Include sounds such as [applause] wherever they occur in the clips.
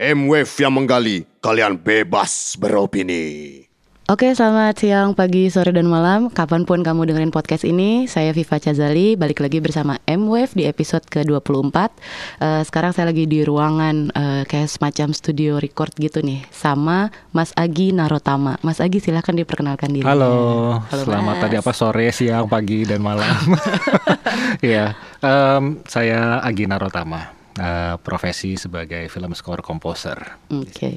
M-Wave yang menggali, kalian bebas beropini. Oke, selamat siang, pagi, sore, dan malam. Kapan pun kamu dengerin podcast ini, saya Viva Chazali, balik lagi bersama M-Wave di episode ke-24. Uh, sekarang saya lagi di ruangan uh, kayak semacam studio record gitu nih, sama Mas Agi Narotama. Mas Agi silahkan diperkenalkan diri. Halo, Halo selamat mas. tadi apa sore, siang, pagi, dan malam. [laughs] [laughs] Iya, um, saya Agi Narotama, uh, profesi sebagai film score composer. Oke. Okay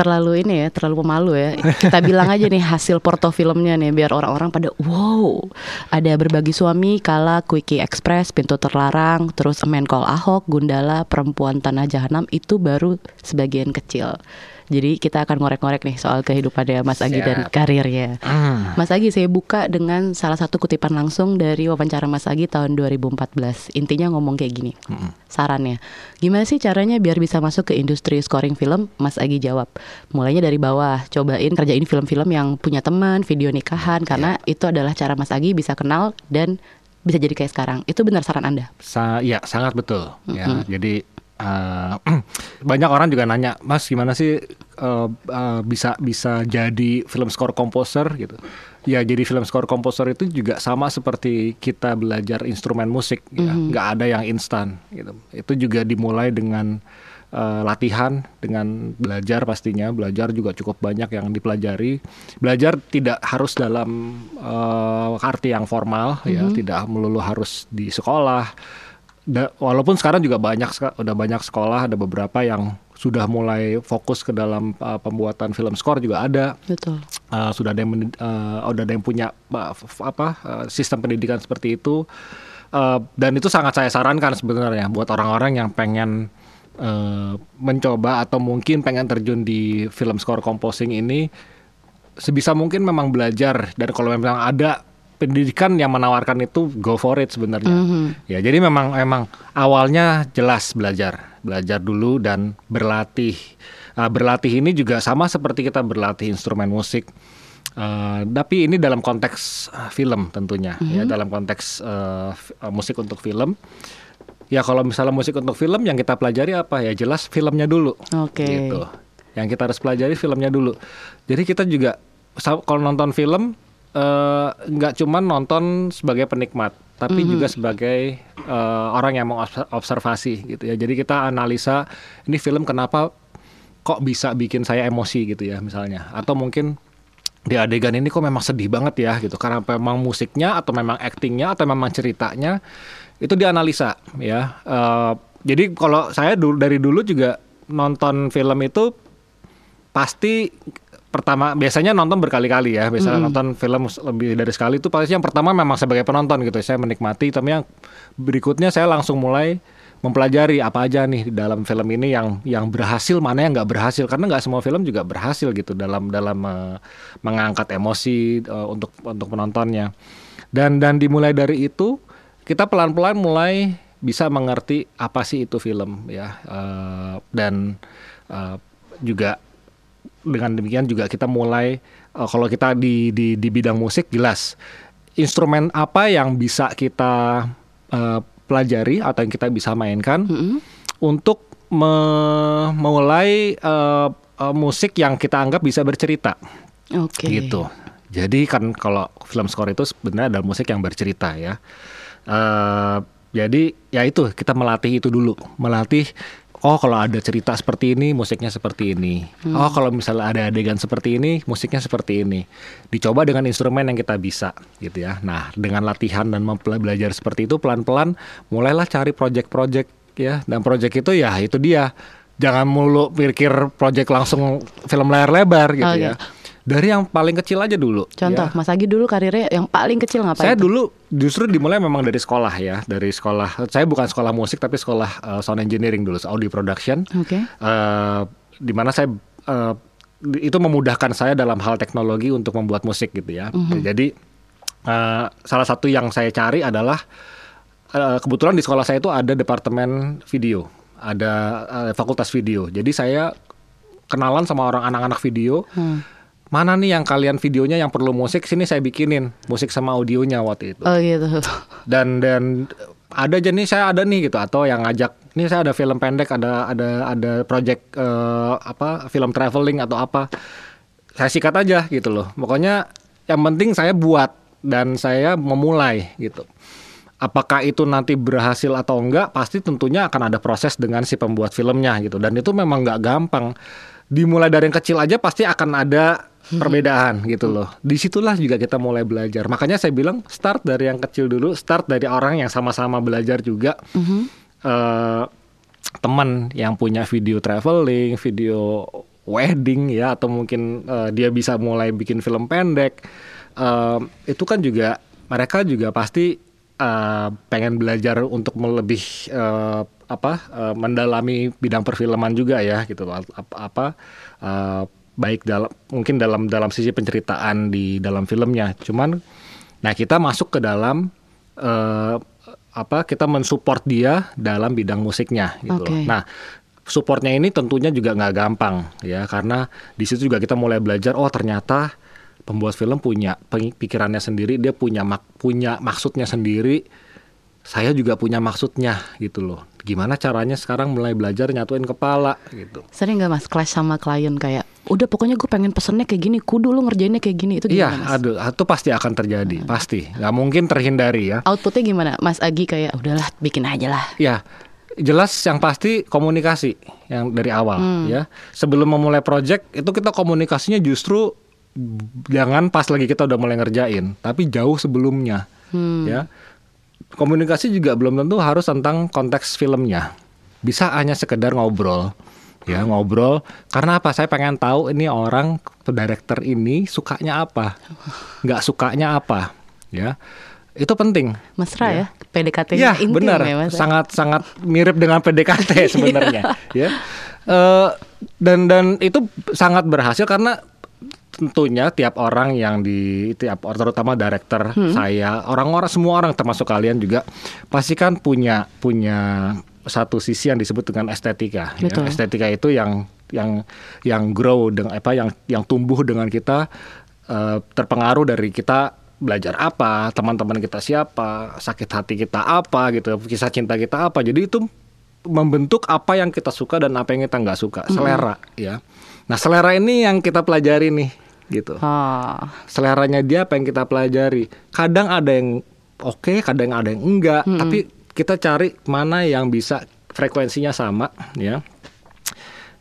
terlalu ini ya, terlalu pemalu ya. Kita [laughs] bilang aja nih hasil porto filmnya nih biar orang-orang pada wow. Ada berbagi suami, Kala, Quickie Express, Pintu Terlarang, terus Men Call Ahok, Gundala, Perempuan Tanah Jahanam itu baru sebagian kecil. Jadi kita akan ngorek-ngorek nih soal kehidupannya Mas Agi dan karirnya. Mm. Mas Agi saya buka dengan salah satu kutipan langsung dari wawancara Mas Agi tahun 2014. Intinya ngomong kayak gini. Mm. Sarannya, gimana sih caranya biar bisa masuk ke industri scoring film? Mas Agi jawab, mulainya dari bawah, cobain kerjain film-film yang punya teman, video nikahan karena yeah. itu adalah cara Mas Agi bisa kenal dan bisa jadi kayak sekarang. Itu benar saran Anda? Sa ya, sangat betul. Mm -hmm. Ya, jadi uh, [clears throat] banyak orang juga nanya, Mas gimana sih uh, uh, bisa bisa jadi film score komposer gitu? Ya jadi film score komposer itu juga sama seperti kita belajar instrumen musik, mm -hmm. ya. Mhm. nggak ada yang instan gitu. Itu juga dimulai dengan uh, latihan, dengan belajar pastinya. Belajar juga cukup banyak yang dipelajari. Belajar tidak harus dalam uh, arti yang formal, mm -hmm. ya, mhm. tidak melulu harus di sekolah da, walaupun sekarang juga banyak udah banyak sekolah ada beberapa yang sudah mulai fokus ke dalam uh, pembuatan film skor juga ada. Betul. Uh, sudah ada yang uh, udah ada yang punya uh, apa uh, sistem pendidikan seperti itu. Uh, dan itu sangat saya sarankan sebenarnya buat orang-orang yang pengen uh, mencoba atau mungkin pengen terjun di film score composing ini sebisa mungkin memang belajar dan kalau memang ada pendidikan yang menawarkan itu go for it sebenarnya. Mm -hmm. Ya, jadi memang memang awalnya jelas belajar, belajar dulu dan berlatih. Uh, berlatih ini juga sama seperti kita berlatih instrumen musik. Uh, tapi ini dalam konteks uh, film tentunya, mm -hmm. ya dalam konteks uh, musik untuk film. Ya kalau misalnya musik untuk film yang kita pelajari apa ya jelas filmnya dulu. Oke. Okay. Gitu. Yang kita harus pelajari filmnya dulu. Jadi kita juga kalau nonton film nggak uh, cuma nonton sebagai penikmat, tapi mm -hmm. juga sebagai uh, orang yang mau observasi gitu ya. Jadi kita analisa ini film kenapa kok bisa bikin saya emosi gitu ya misalnya, atau mungkin di adegan ini kok memang sedih banget ya gitu karena memang musiknya atau memang aktingnya atau memang ceritanya itu dianalisa ya. Uh, jadi kalau saya dulu dari dulu juga nonton film itu pasti pertama biasanya nonton berkali-kali ya. Biasanya mm. nonton film lebih dari sekali. Itu pasti yang pertama memang sebagai penonton gitu. Saya menikmati tapi yang berikutnya saya langsung mulai mempelajari apa aja nih di dalam film ini yang yang berhasil mana yang nggak berhasil. Karena nggak semua film juga berhasil gitu dalam dalam uh, mengangkat emosi uh, untuk untuk penontonnya. Dan dan dimulai dari itu kita pelan-pelan mulai bisa mengerti apa sih itu film ya. Uh, dan uh, juga dengan demikian juga kita mulai uh, kalau kita di, di di bidang musik jelas instrumen apa yang bisa kita uh, pelajari atau yang kita bisa mainkan mm -hmm. untuk memulai uh, uh, musik yang kita anggap bisa bercerita. Oke. Okay. Gitu. Jadi kan kalau film score itu sebenarnya ada musik yang bercerita ya. Uh, jadi ya itu kita melatih itu dulu, melatih oh kalau ada cerita seperti ini musiknya seperti ini hmm. oh kalau misalnya ada adegan seperti ini musiknya seperti ini dicoba dengan instrumen yang kita bisa gitu ya nah dengan latihan dan belajar seperti itu pelan-pelan mulailah cari project-project ya dan project itu ya itu dia jangan mulu pikir project langsung film layar lebar gitu oh, ya iya. Dari yang paling kecil aja dulu. Contoh, ya. Mas Agi dulu karirnya yang paling kecil ngapain? Saya itu? dulu justru dimulai memang dari sekolah ya, dari sekolah. Saya bukan sekolah musik tapi sekolah uh, sound engineering dulu, audio production. Oke. Okay. Uh, di mana saya uh, itu memudahkan saya dalam hal teknologi untuk membuat musik gitu ya. Mm -hmm. Jadi uh, salah satu yang saya cari adalah uh, kebetulan di sekolah saya itu ada departemen video, ada uh, fakultas video. Jadi saya kenalan sama orang anak-anak video. Hmm mana nih yang kalian videonya yang perlu musik sini saya bikinin musik sama audionya waktu itu oh gitu dan dan ada aja nih saya ada nih gitu atau yang ngajak ini saya ada film pendek, ada ada ada project eh, apa film traveling atau apa, saya sikat aja gitu loh. Pokoknya yang penting saya buat dan saya memulai gitu. Apakah itu nanti berhasil atau enggak, pasti tentunya akan ada proses dengan si pembuat filmnya gitu. Dan itu memang nggak gampang. Dimulai dari yang kecil aja pasti akan ada perbedaan gitu loh. Di situlah juga kita mulai belajar. Makanya saya bilang start dari yang kecil dulu, start dari orang yang sama-sama belajar juga. Eh, teman yang punya video traveling, video wedding ya, atau mungkin eh, dia bisa mulai bikin film pendek. Eh, itu kan juga mereka juga pasti eh, pengen belajar untuk melebih eh, apa eh, mendalami bidang perfilman juga ya gitu loh. apa, apa eh, baik dalam mungkin dalam dalam sisi penceritaan di dalam filmnya cuman nah kita masuk ke dalam eh, apa kita mensupport dia dalam bidang musiknya gitu loh. Oke. nah supportnya ini tentunya juga nggak gampang ya karena di situ juga kita mulai belajar oh ternyata pembuat film punya pikirannya sendiri dia punya mak- punya maksudnya sendiri saya juga punya maksudnya gitu loh gimana caranya sekarang mulai belajar nyatuin kepala gitu Sering nggak mas clash sama klien kayak, udah pokoknya gue pengen pesennya kayak gini, kudu lu ngerjainnya kayak gini itu Iya, gimana mas? aduh, itu pasti akan terjadi, pasti, nggak mungkin terhindari ya. Outputnya gimana? Mas Agi kayak udahlah bikin aja lah. Ya, jelas yang pasti komunikasi yang dari awal ya. Sebelum memulai project itu kita komunikasinya justru jangan pas lagi kita udah mulai ngerjain, tapi jauh sebelumnya ya. Komunikasi juga belum tentu harus tentang konteks filmnya. Bisa hanya sekedar ngobrol. Ya, ngobrol karena apa? Saya pengen tahu ini orang director ini sukanya apa. nggak sukanya apa, ya. Itu penting. Mesra ya, PDKT-nya Iya intim benar, ya mas. sangat sangat mirip dengan PDKT [laughs] sebenarnya, ya. Eh, dan dan itu sangat berhasil karena tentunya tiap orang yang di tiap terutama director Hmm. saya, orang-orang semua orang termasuk kalian juga pasti kan punya punya satu sisi yang disebut dengan estetika. ya. Estetika itu yang yang yang grow dengan apa yang yang tumbuh dengan kita eh, terpengaruh dari kita belajar apa, teman-teman kita siapa, sakit hati kita apa gitu, kisah cinta kita apa. Jadi itu membentuk apa yang kita suka dan apa yang kita nggak suka, selera ya. Nah selera ini yang kita pelajari nih gitu. Oh, Seleranya dia apa yang kita pelajari. Kadang ada yang oke, kadang ada yang enggak. Tapi kita cari mana yang bisa frekuensinya sama ya.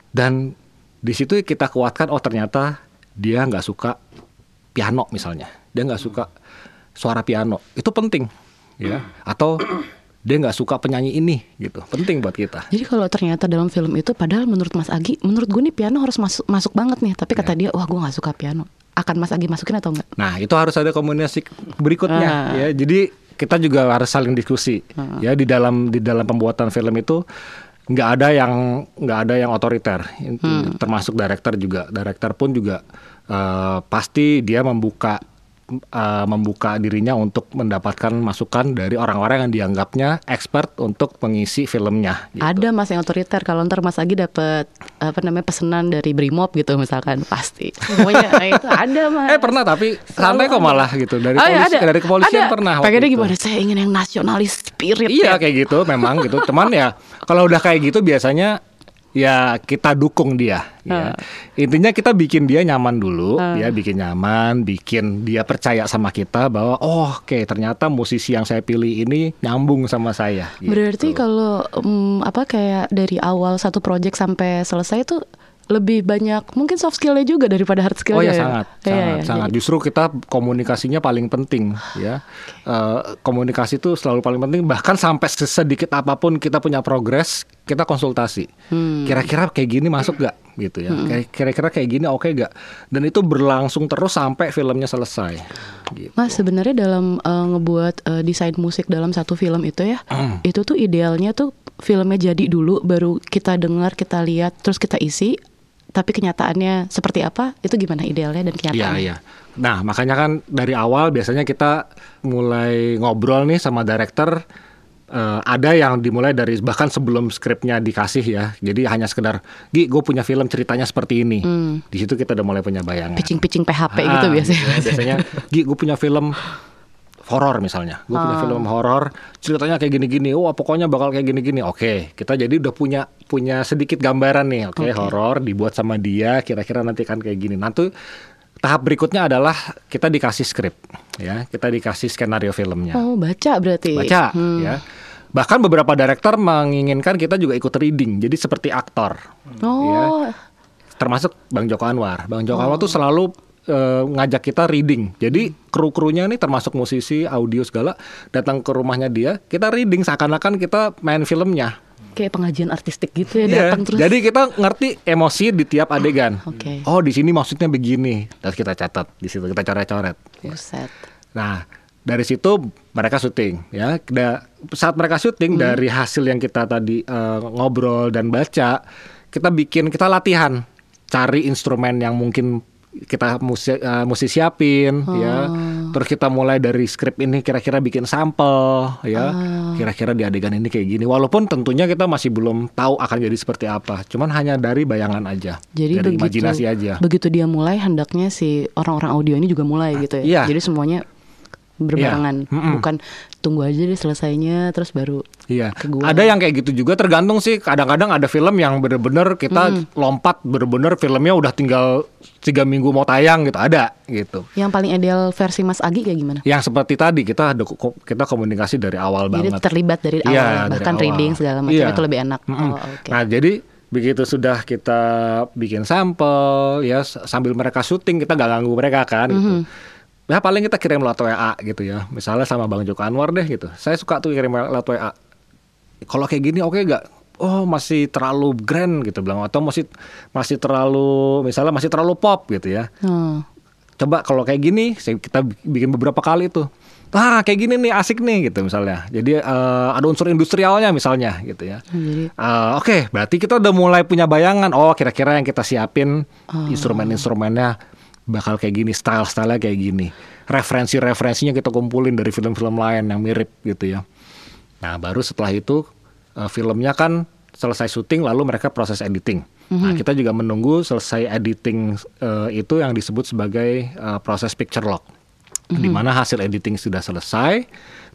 Dan di situ kita kuatkan oh ternyata dia nggak suka piano misalnya. Dia nggak suka suara piano. Itu penting ya. Atau dia nggak suka penyanyi ini gitu. Penting buat kita. jadi kalau ternyata dalam film itu, padahal menurut Mas Agi, menurut gue nih piano harus masuk masuk banget nih. Tapi kata dia, wah gue nggak suka piano. Akan Mas Agi masukin atau enggak? Nah, itu harus ada komunikasi berikutnya Ah. ya. Jadi kita juga harus saling diskusi ya di dalam di dalam pembuatan film itu nggak ada yang nggak ada yang otoriter Itu termasuk director juga director pun juga eh, pasti dia membuka eh, membuka dirinya untuk mendapatkan masukan dari orang-orang yang dianggapnya expert untuk mengisi filmnya gitu. Ada Mas yang otoriter. Kalau ntar Mas Agi dapat apa namanya pesanan dari Brimob gitu misalkan, pasti. Semuanya nah, [laughs] itu ada Mas. eh pernah tapi santai kok malah gitu dari Oh, ya, polisi dari kepolisian ada. pernah Pengennya gimana? Saya ingin yang nasionalis spirit. Iya ya. kayak gitu memang gitu. Cuman ya kalau udah kayak gitu biasanya ya kita dukung dia. Ya. Intinya kita bikin dia nyaman dulu, ya bikin nyaman, bikin dia percaya sama kita bahwa oh oke ternyata musisi yang saya pilih ini nyambung sama saya. gitu. Berarti kalau mm, apa kayak dari awal satu project sampai selesai itu lebih banyak mungkin soft skillnya juga daripada hard skillnya. Oh ya ya? sangat, Iya, sangat, iya. sangat. Justru kita komunikasinya paling penting, ya. Eh, komunikasi itu selalu paling penting. Bahkan sampai sedikit apa pun kita punya progres, kita konsultasi. Hmm. Kira-kira kayak gini masuk gak, gitu ya. Kayak- Kira-kira kayak gini oke gak? Dan itu berlangsung terus sampai filmnya selesai. Gitu. Mas sebenarnya dalam eh, ngebuat eh, desain musik dalam satu film itu ya, Hmm. itu tuh idealnya tuh filmnya jadi dulu, baru kita dengar, kita lihat, terus kita isi. Tapi kenyataannya seperti apa? Itu gimana idealnya dan Iya, kenyataannya? iya. Nah, makanya kan dari awal biasanya kita mulai ngobrol nih sama director eh, ada yang dimulai dari bahkan sebelum skripnya dikasih ya. Jadi hanya sekedar, "Gi, gue punya film ceritanya seperti ini." Di situ kita udah mulai punya bayangan. Pitching-pitching PHP Ah, gitu biasanya. ya, biasanya, "Gi, gue punya film horor misalnya. Gue punya Ah. film horor, ceritanya kayak gini-gini. Wah, pokoknya bakal kayak gini-gini. Oke, kita jadi udah punya punya sedikit gambaran nih. Oke, Oke. horor dibuat sama dia, kira-kira nanti kan kayak gini. Nanti tahap berikutnya adalah kita dikasih skrip, ya. Kita dikasih skenario filmnya. Oh, baca berarti. Baca, Hmm. ya. Bahkan beberapa director menginginkan kita juga ikut reading, jadi seperti aktor. Oh, termasuk Bang Joko Anwar. Bang Joko Anwar tuh selalu eh, ngajak kita reading. Jadi kru-krunya nih termasuk musisi, audio segala datang ke rumahnya dia, kita reading seakan-akan kita main filmnya. kayak pengajian artistik gitu ya Iya. datang terus. Jadi kita ngerti emosi di tiap adegan. Oke. Oh, di sini maksudnya begini. Terus kita catat di situ kita coret-coret. Buset. Nah, dari situ mereka syuting ya. Da- saat mereka syuting Hmm. dari hasil yang kita tadi eh, ngobrol dan baca, kita bikin kita latihan cari instrumen yang mungkin kita mesti eh, mesti siapin ya. Oh. Terus kita mulai dari skrip ini kira-kira bikin sampel ya. Ah. Kira-kira di adegan ini kayak gini. Walaupun tentunya kita masih belum tahu akan jadi seperti apa. Cuman hanya dari bayangan aja. Jadi dari begitu imajinasi aja. begitu dia mulai hendaknya si orang-orang audio ini juga mulai gitu ya. Iya. Jadi semuanya berbarengan. Mm-mm. bukan tunggu aja deh selesainya terus baru Iya, ke gua. ada yang kayak gitu juga tergantung sih. Kadang-kadang ada film yang bener-bener kita Hmm. lompat bener-bener filmnya udah tinggal tiga minggu mau tayang gitu, ada gitu. yang paling ideal versi Mas Agi kayak gimana? Yang seperti tadi kita ada kita komunikasi dari awal Jadi banget. terlibat dari awal, Iya, dari bahkan awal. reading segala macam Iya. itu lebih enak. Mm-mm. Oh, oke. Nah, jadi begitu sudah kita bikin sampel ya sambil mereka syuting kita gak ganggu mereka kan gitu. Ya paling kita kirim lewat WA gitu ya. Misalnya sama Bang Joko Anwar deh gitu. Saya suka tuh kirim lewat WA. Kalau kayak gini oke gak? Oh masih terlalu grand gitu bilang atau masih masih terlalu misalnya masih terlalu pop gitu ya. Oh. Coba kalau kayak gini kita bikin beberapa kali tuh. Ah kayak gini nih asik nih gitu misalnya. Jadi eh, ada unsur industrialnya misalnya gitu ya. Eh, Oke, berarti kita udah mulai punya bayangan. Oh, kira-kira yang kita siapin instrumen-instrumennya bakal kayak gini, style-stylenya kayak gini. Referensi-referensinya kita kumpulin dari film-film lain yang mirip gitu ya. Nah, baru setelah itu eh, filmnya kan selesai syuting, lalu mereka proses editing. Nah, kita juga menunggu selesai editing eh, itu yang disebut sebagai eh, proses picture lock di mana hasil editing sudah selesai,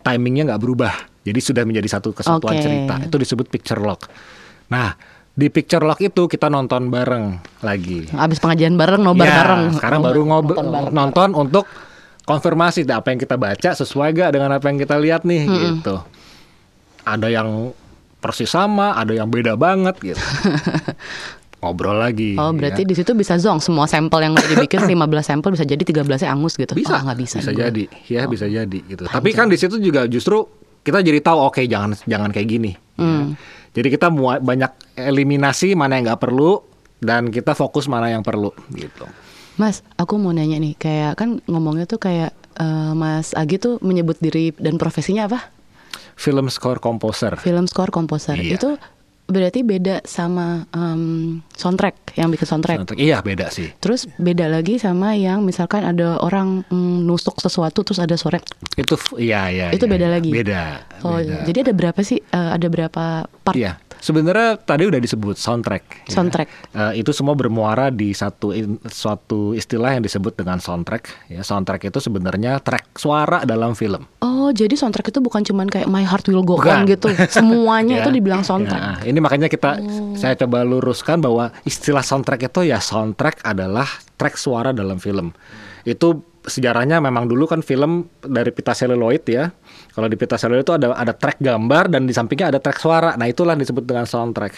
timingnya nggak berubah, jadi sudah menjadi satu kesatuan Oke. cerita. Itu disebut picture lock. Nah, di picture lock itu kita nonton bareng lagi. abis pengajian bareng nobar Ya, bareng. Sekarang Oh, baru ngobrol nonton bareng. nonton untuk konfirmasi apa yang kita baca sesuai gak dengan apa yang kita lihat nih gitu. Ada yang persis sama, ada yang beda banget gitu. [laughs] Ngobrol lagi. Oh berarti ya. di situ bisa zong semua sampel yang udah dibikin [coughs] 15 sampel bisa jadi 13-nya angus gitu. bisa Oh, nggak bisa. bisa gue. jadi ya bisa jadi gitu tapi kan di situ juga justru kita jadi tahu oke jangan jangan kayak gini ya. Jadi kita banyak eliminasi mana yang nggak perlu dan kita fokus mana yang perlu gitu Mas, aku mau nanya nih, kayak kan ngomongnya tuh kayak eh, Mas Agi tuh menyebut diri dan profesinya apa? film score composer Film score komposer. Iya. Itu berarti beda sama em, soundtrack yang bikin soundtrack. iya beda sih Terus beda lagi sama yang misalkan ada orang mm, nusuk sesuatu terus ada suara. itu iya iya Itu iya, beda iya. lagi? beda Oh, beda. jadi ada berapa sih? eh, ada berapa part Iya, sebenarnya tadi udah disebut soundtrack. ya. Soundtrack. Eh, itu semua bermuara di satu in- suatu istilah yang disebut dengan soundtrack. Ya, soundtrack itu sebenarnya track suara dalam film. Oh, jadi soundtrack itu bukan cuman kayak My Heart Will Go Bukan. On gitu. [laughs] Semuanya Ya, itu dibilang soundtrack. Oh. ya, ini makanya kita saya coba luruskan bahwa istilah soundtrack itu ya soundtrack adalah track suara dalam film. Itu sejarahnya memang dulu kan film dari pita seluloid ya. Kalau di pita seluloid itu ada ada track gambar dan di sampingnya ada track suara. Nah itulah disebut dengan soundtrack.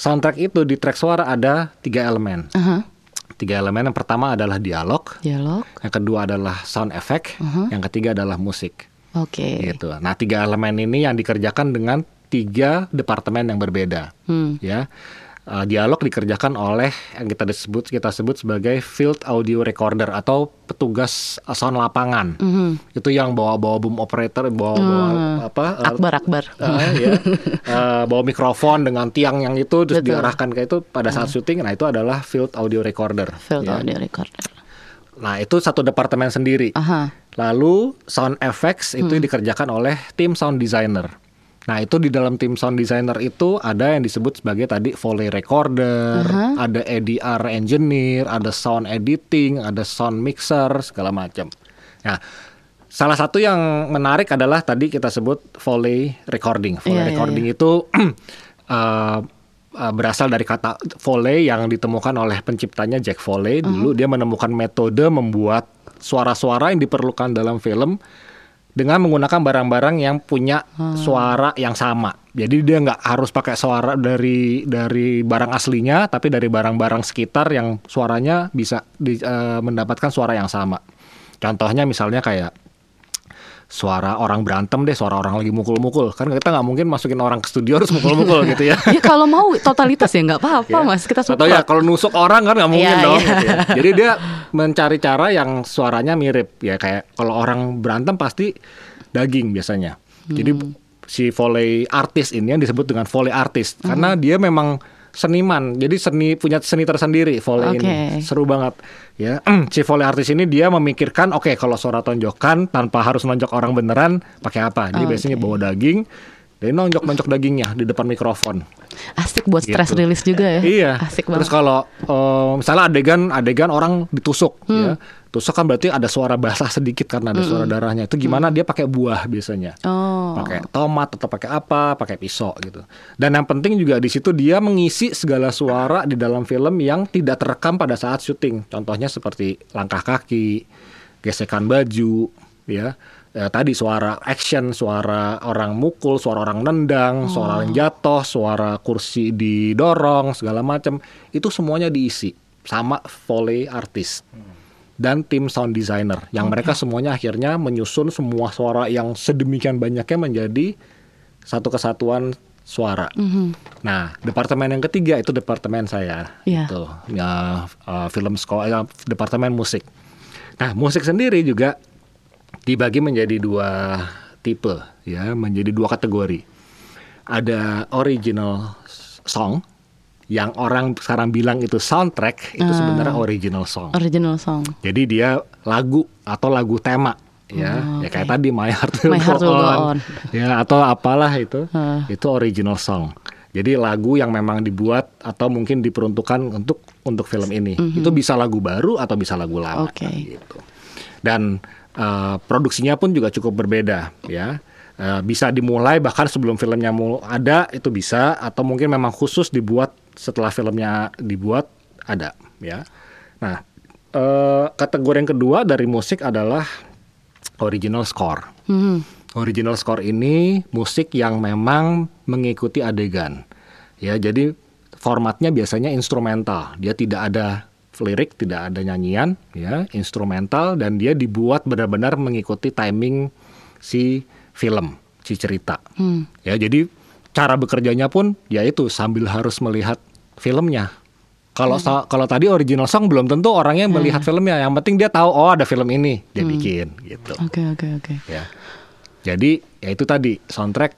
Soundtrack itu di track suara ada tiga elemen. Aha, Tiga elemen yang pertama adalah dialog, dialog. yang kedua adalah sound effect, yang ketiga adalah musik. Oke. Gitu. Nah tiga elemen ini yang dikerjakan dengan tiga departemen yang berbeda. Hmm. Ya, Eh, dialog dikerjakan oleh yang kita disebut kita sebut sebagai field audio recorder atau petugas eh, sound lapangan. Mhm. Itu yang bawa bawa boom operator, bawa bawa apa? eh, Akbar Akbar. eh, ya, [laughs] eh, bawa mikrofon dengan tiang yang itu terus Betul. diarahkan ke itu pada saat syuting. Nah itu adalah field audio recorder. Field ya. audio recorder. Nah itu satu departemen sendiri. Aha. Lalu sound effects itu dikerjakan oleh tim sound designer. Nah itu di dalam tim sound designer itu ada yang disebut sebagai tadi Foley recorder, ada ADR engineer, ada sound editing, ada sound mixer segala macam. Nah salah satu yang menarik adalah tadi kita sebut Foley recording. Foley Iya, iya, recording itu uh, [clears throat] berasal dari kata Foley yang ditemukan oleh penciptanya Jack Foley. Dulu dia menemukan metode membuat suara-suara yang diperlukan dalam film dengan menggunakan barang-barang yang punya suara yang sama. Jadi dia nggak harus pakai suara dari dari barang aslinya, tapi dari barang-barang sekitar yang suaranya bisa di- eh, mendapatkan suara yang sama. Contohnya misalnya kayak suara orang berantem deh, suara orang lagi mukul-mukul. Kan kita nggak mungkin masukin orang ke studio harus mukul-mukul [laughs] gitu ya. ya kalau mau totalitas ya nggak [laughs] apa-apa Ya. mas kita Atau ya kalau nusuk orang kan nggak mungkin Iya, dong. iya. gitu ya. Jadi dia mencari cara yang suaranya mirip ya kayak kalau orang berantem pasti daging biasanya. Jadi Hmm. si volley artis ini yang disebut dengan volley artis Hmm. karena dia memang seniman. Jadi seni punya seni tersendiri volley Oke. ini. Seru banget ya. [clears throat] si volley artis ini dia memikirkan oke kalau suara tonjokan tanpa harus nonjok orang beneran pakai apa? Dia Oke. biasanya bawa daging. Dia nonjok-nonjok dagingnya di depan mikrofon. asik buat stress Gitu. release juga ya Iya. asik Terus banget kalau eh, misalnya adegan adegan orang ditusuk Hmm. ya. Tusuk kan berarti ada suara basah sedikit karena ada suara darahnya. Itu gimana dia pakai buah biasanya. oh Pakai tomat atau pakai apa, pakai pisau gitu. Dan yang penting juga di situ dia mengisi segala suara di dalam film yang tidak terekam pada saat syuting. Contohnya seperti langkah kaki, gesekan baju, ya. Eh, tadi suara action, suara orang mukul, suara orang nendang, suara orang jatuh, suara kursi didorong, segala macam. Itu semuanya diisi sama volley artis dan tim sound designer yang mereka semuanya akhirnya menyusun semua suara yang sedemikian banyaknya menjadi satu kesatuan suara. Nah, departemen yang ketiga itu departemen saya, Iya. itu ya, uh, film score, ya, departemen musik. Nah, musik sendiri juga dibagi menjadi dua tipe, ya, menjadi dua kategori. Ada original song yang orang sekarang bilang itu soundtrack, itu sebenarnya original song. original song Jadi dia lagu atau lagu tema ya, Oh, ya kayak tadi My Heart Will, My Heart Go Will Go On. On. ya atau apalah itu, Heeh. itu original song. Jadi lagu yang memang dibuat atau mungkin diperuntukkan untuk untuk film ini. Itu bisa lagu baru atau bisa lagu lama. Oke. Gitu. Dan eh, produksinya pun juga cukup berbeda ya. Eh, bisa dimulai bahkan sebelum filmnya mau ada itu bisa atau mungkin memang khusus dibuat setelah filmnya dibuat ada ya. Nah eh, kategori yang kedua dari musik adalah original score. Mhm. Original score ini musik yang memang mengikuti adegan. Ya, jadi formatnya biasanya instrumental. Dia tidak ada lirik, tidak ada nyanyian, ya, instrumental dan dia dibuat benar-benar mengikuti timing si film, si cerita. Hmm. Ya, jadi cara bekerjanya pun yaitu sambil harus melihat filmnya. Kalau sa- kalau tadi original song belum tentu orangnya melihat filmnya. Yang penting dia tahu oh ada film ini, dia bikin gitu oke oke oke ya. Jadi ya itu tadi soundtrack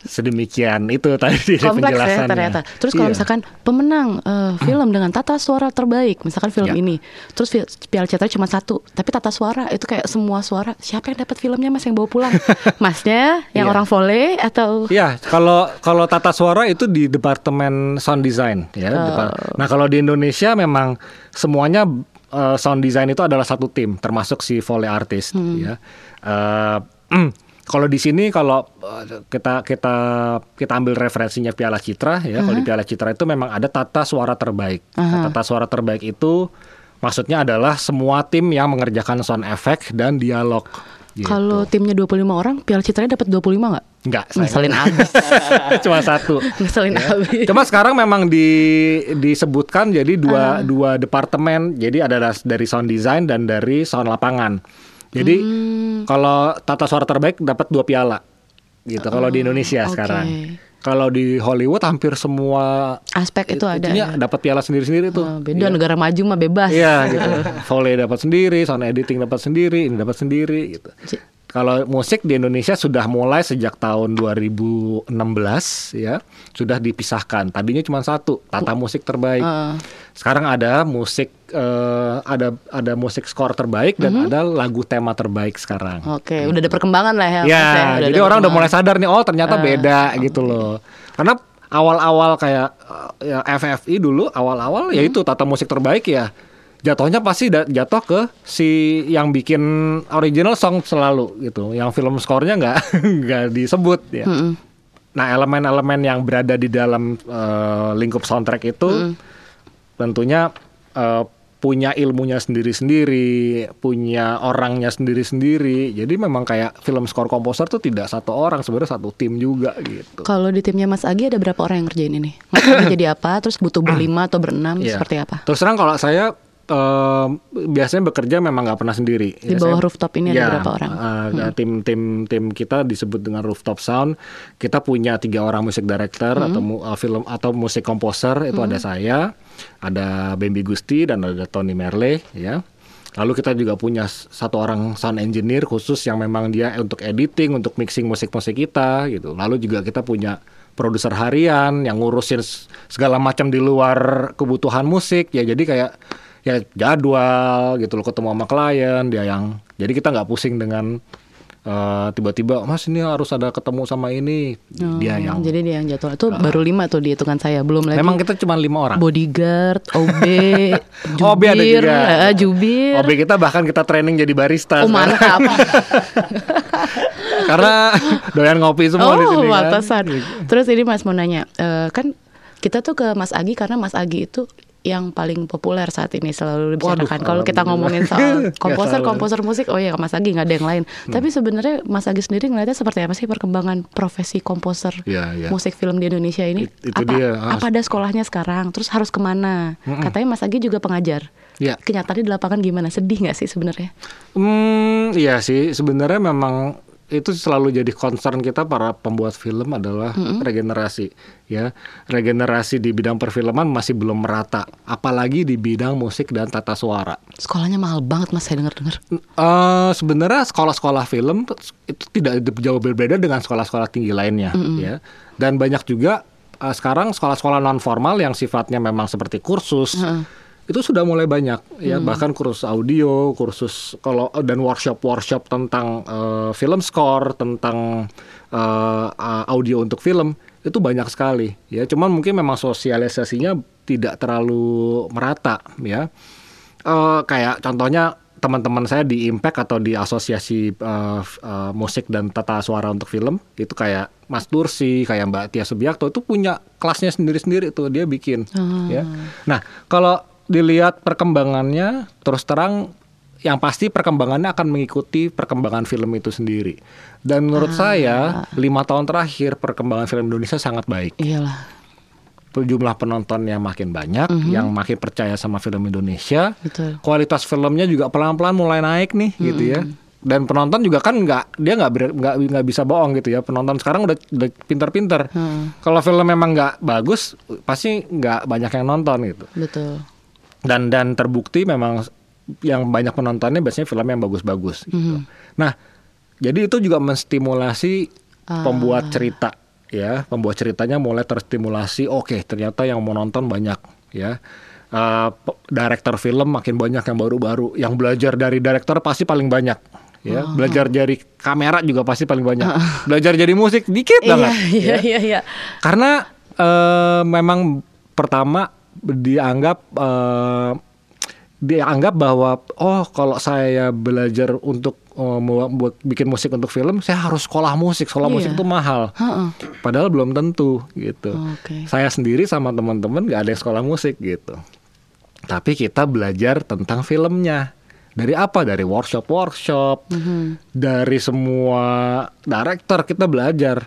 sedemikian itu tadi di kompleks ya penjelasannya. ternyata. Terus kalau Iya. misalkan pemenang eh, film dengan tata suara terbaik, misalkan film Ya. ini, terus piala citra cuma satu, tapi tata suara itu kayak semua suara. Siapa yang dapat filmnya mas yang bawa pulang? [laughs] Masnya, yang Iya. orang volley atau? Iya, kalau kalau tata suara itu di departemen sound design ya. Depar- Nah, kalau di Indonesia memang semuanya eh, sound design itu adalah satu tim, termasuk si volley artist Hmm. ya. Eh, [clears throat] kalau di sini kalau eh, kita kita kita ambil referensinya Piala Citra ya, kalau di Piala Citra itu memang ada tata suara terbaik. Nah, tata suara terbaik itu maksudnya adalah semua tim yang mengerjakan sound effect dan dialog. gitu. Kalau timnya 25 orang, piala citranya dapat 25 nggak? Enggak. Ngeselin abis. [laughs] cuma satu. Ngeselin abis. Cuma sekarang memang di, disebutkan jadi dua dua departemen. Jadi ada dari sound design dan dari sound lapangan. Jadi kalau tata suara terbaik dapat dua piala. Gitu kalau di Indonesia oke. sekarang. Kalau di Hollywood hampir semua Aspek itu ada. ya? dapat piala sendiri-sendiri tuh. Oh, beda negara maju mah bebas. Iya [laughs] gitu. Volley dapat sendiri, sound editing dapat sendiri, ini dapat sendiri gitu. J- Kalau musik di Indonesia sudah mulai sejak tahun 2016 ya, sudah dipisahkan. Tadinya cuma satu, tata musik terbaik. Heeh. Sekarang ada musik eh, ada ada musik skor terbaik dan ada lagu tema terbaik sekarang. Oke, udah ada perkembangan lah ya. Ya, Mas, jadi ada orang udah mulai sadar nih, oh ternyata Ah, beda gitu loh. Karena awal-awal kayak ya FFI dulu, awal-awal ya itu tata musik terbaik ya, jatuhnya pasti jatuh ke si yang bikin original song selalu gitu. Yang film skornya nggak [laughs] nggak disebut ya. Nah elemen-elemen yang berada di dalam eh, lingkup soundtrack itu tentunya eh, punya ilmunya sendiri-sendiri, punya orangnya sendiri-sendiri. Jadi memang kayak film skor komposer tuh tidak satu orang, sebenarnya satu tim juga gitu. Kalau di timnya Mas Agi ada berapa orang yang ngerjain ini? Mas Agi jadi apa? Terus butuh [clears throat] berlima atau berenam? Iya. Seperti apa? Terus terang kalau saya eh, biasanya bekerja memang nggak pernah sendiri. Di bawah saya- rooftop ini ada Ya, berapa orang? eh, Tim tim tim kita disebut dengan rooftop sound. Kita punya tiga orang musik director atau mu- eh, film atau musik komposer itu ada saya, ada Bambi Gusti dan ada Tony Merle ya. Lalu kita juga punya satu orang sound engineer khusus yang memang dia untuk editing, untuk mixing musik-musik kita gitu. Lalu juga kita punya produser harian yang ngurusin segala macam di luar kebutuhan musik ya. Jadi kayak ya jadwal gitu loh ketemu sama klien dia yang jadi kita nggak pusing dengan eh, tiba-tiba mas ini harus ada ketemu sama ini dia Oh, yang Jadi dia yang jadwal itu baru lima tuh di hitungan saya belum lagi. memang kita cuma lima orang bodyguard, [laughs] OB, jubir, OB ada juga. eh, jubir. OB kita bahkan kita training jadi barista Oh mantap. [laughs] karena [laughs] doyan ngopi semua di oh sini kan. Terus ini Mas mau nanya, eh, kan kita tuh ke Mas Agi karena Mas Agi itu yang paling populer saat ini selalu dibicarakan. Kalau kita ngomongin soal [laughs] komposer salah. komposer musik, oh ya Mas Agi nggak ada yang lain. Hmm. Tapi sebenarnya Mas Agi sendiri ngeliatnya seperti apa sih perkembangan profesi komposer Iya, iya. musik film di Indonesia ini? It- itu apa, dia, ah. apa ada sekolahnya sekarang? Terus harus ke mana? Katanya Mas Agi juga pengajar. Iya. Kenyataannya di lapangan gimana? Sedih nggak sih sebenarnya? Hmm, iya sih sebenarnya memang itu selalu jadi concern kita para pembuat film adalah regenerasi ya. Regenerasi di bidang perfilman masih belum merata apalagi di bidang musik dan tata suara. Sekolahnya mahal banget Mas saya dengar-dengar. Eh, sebenarnya sekolah-sekolah film itu tidak jauh berbeda dengan sekolah-sekolah tinggi lainnya ya. Dan banyak juga eh, sekarang sekolah-sekolah non formal yang sifatnya memang seperti kursus itu sudah mulai banyak ya. Bahkan kursus audio kursus kalau dan workshop workshop tentang eh, film score tentang eh, audio untuk film itu banyak sekali ya. Cuman mungkin memang sosialisasinya tidak terlalu merata ya. Eh, kayak contohnya teman-teman saya di Impact atau di asosiasi f- eh, musik dan tata suara untuk film itu kayak Mas Dursi, kayak Mbak Tia Subiakto itu punya kelasnya sendiri-sendiri tuh dia bikin ya. Nah, kalau dilihat perkembangannya terus terang yang pasti perkembangannya akan mengikuti perkembangan film itu sendiri. Dan menurut saya lima tahun terakhir perkembangan film Indonesia sangat baik Iyalah, jumlah penontonnya makin banyak, yang makin percaya sama film Indonesia, betul. kualitas filmnya juga pelan-pelan mulai naik nih, gitu ya. Dan penonton juga kan nggak dia nggak nggak nggak bisa bohong gitu ya. Penonton sekarang udah udah pinter-pinter. Kalau film memang nggak bagus, pasti nggak banyak yang nonton gitu. Betul. Dan dan terbukti memang yang banyak penontonnya biasanya film yang bagus-bagus gitu. Nah, jadi itu juga menstimulasi pembuat cerita ya, pembuat ceritanya mulai terstimulasi. Oke, ternyata yang mau nonton banyak ya. Eh, pe- director film makin banyak yang baru-baru, yang belajar dari director pasti paling banyak ya. Belajar dari kamera juga pasti paling banyak. Belajar jadi musik dikit Iya, banget. iya, ya. iya, iya. Karena eh, memang pertama dianggap eh, dianggap bahwa oh kalau saya belajar untuk eh, mau buat bikin musik untuk film saya harus sekolah musik. Sekolah Iya. musik itu mahal. Heeh. padahal belum tentu gitu. Oke. saya sendiri sama teman-teman nggak ada yang sekolah musik gitu. Tapi kita belajar tentang filmnya. Dari apa? Dari workshop workshop dari semua director kita belajar.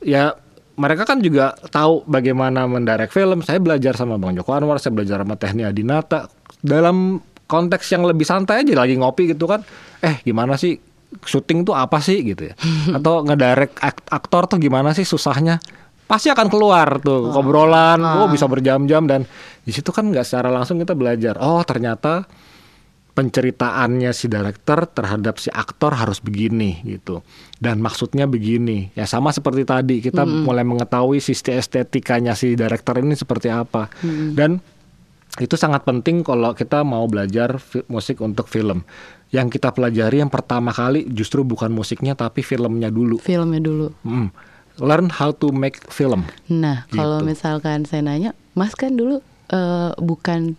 Ya mereka kan juga tahu bagaimana mendirect film. Saya belajar sama bang Joko Anwar saya belajar sama Tehni Adinata. Dalam konteks yang lebih santai aja lagi ngopi gitu kan eh gimana sih? Syuting tuh apa sih? gitu ya. [laughs] Atau ngedirect ak- aktor tuh gimana sih susahnya? Pasti akan keluar tuh obrolan. Oh bisa berjam-jam dan di situ kan nggak secara langsung kita belajar oh ternyata penceritaannya si director terhadap si aktor harus begini gitu. Dan maksudnya begini. Ya sama seperti tadi kita mulai mengetahui sisi estetikanya si director ini seperti apa. Dan itu sangat penting kalau kita mau belajar musik untuk film. Yang kita pelajari yang pertama kali justru bukan musiknya tapi filmnya dulu. Filmnya dulu. Hmm. learn how to make film. Nah, kalau Gitu. misalkan saya nanya, Mas kan dulu eh, bukan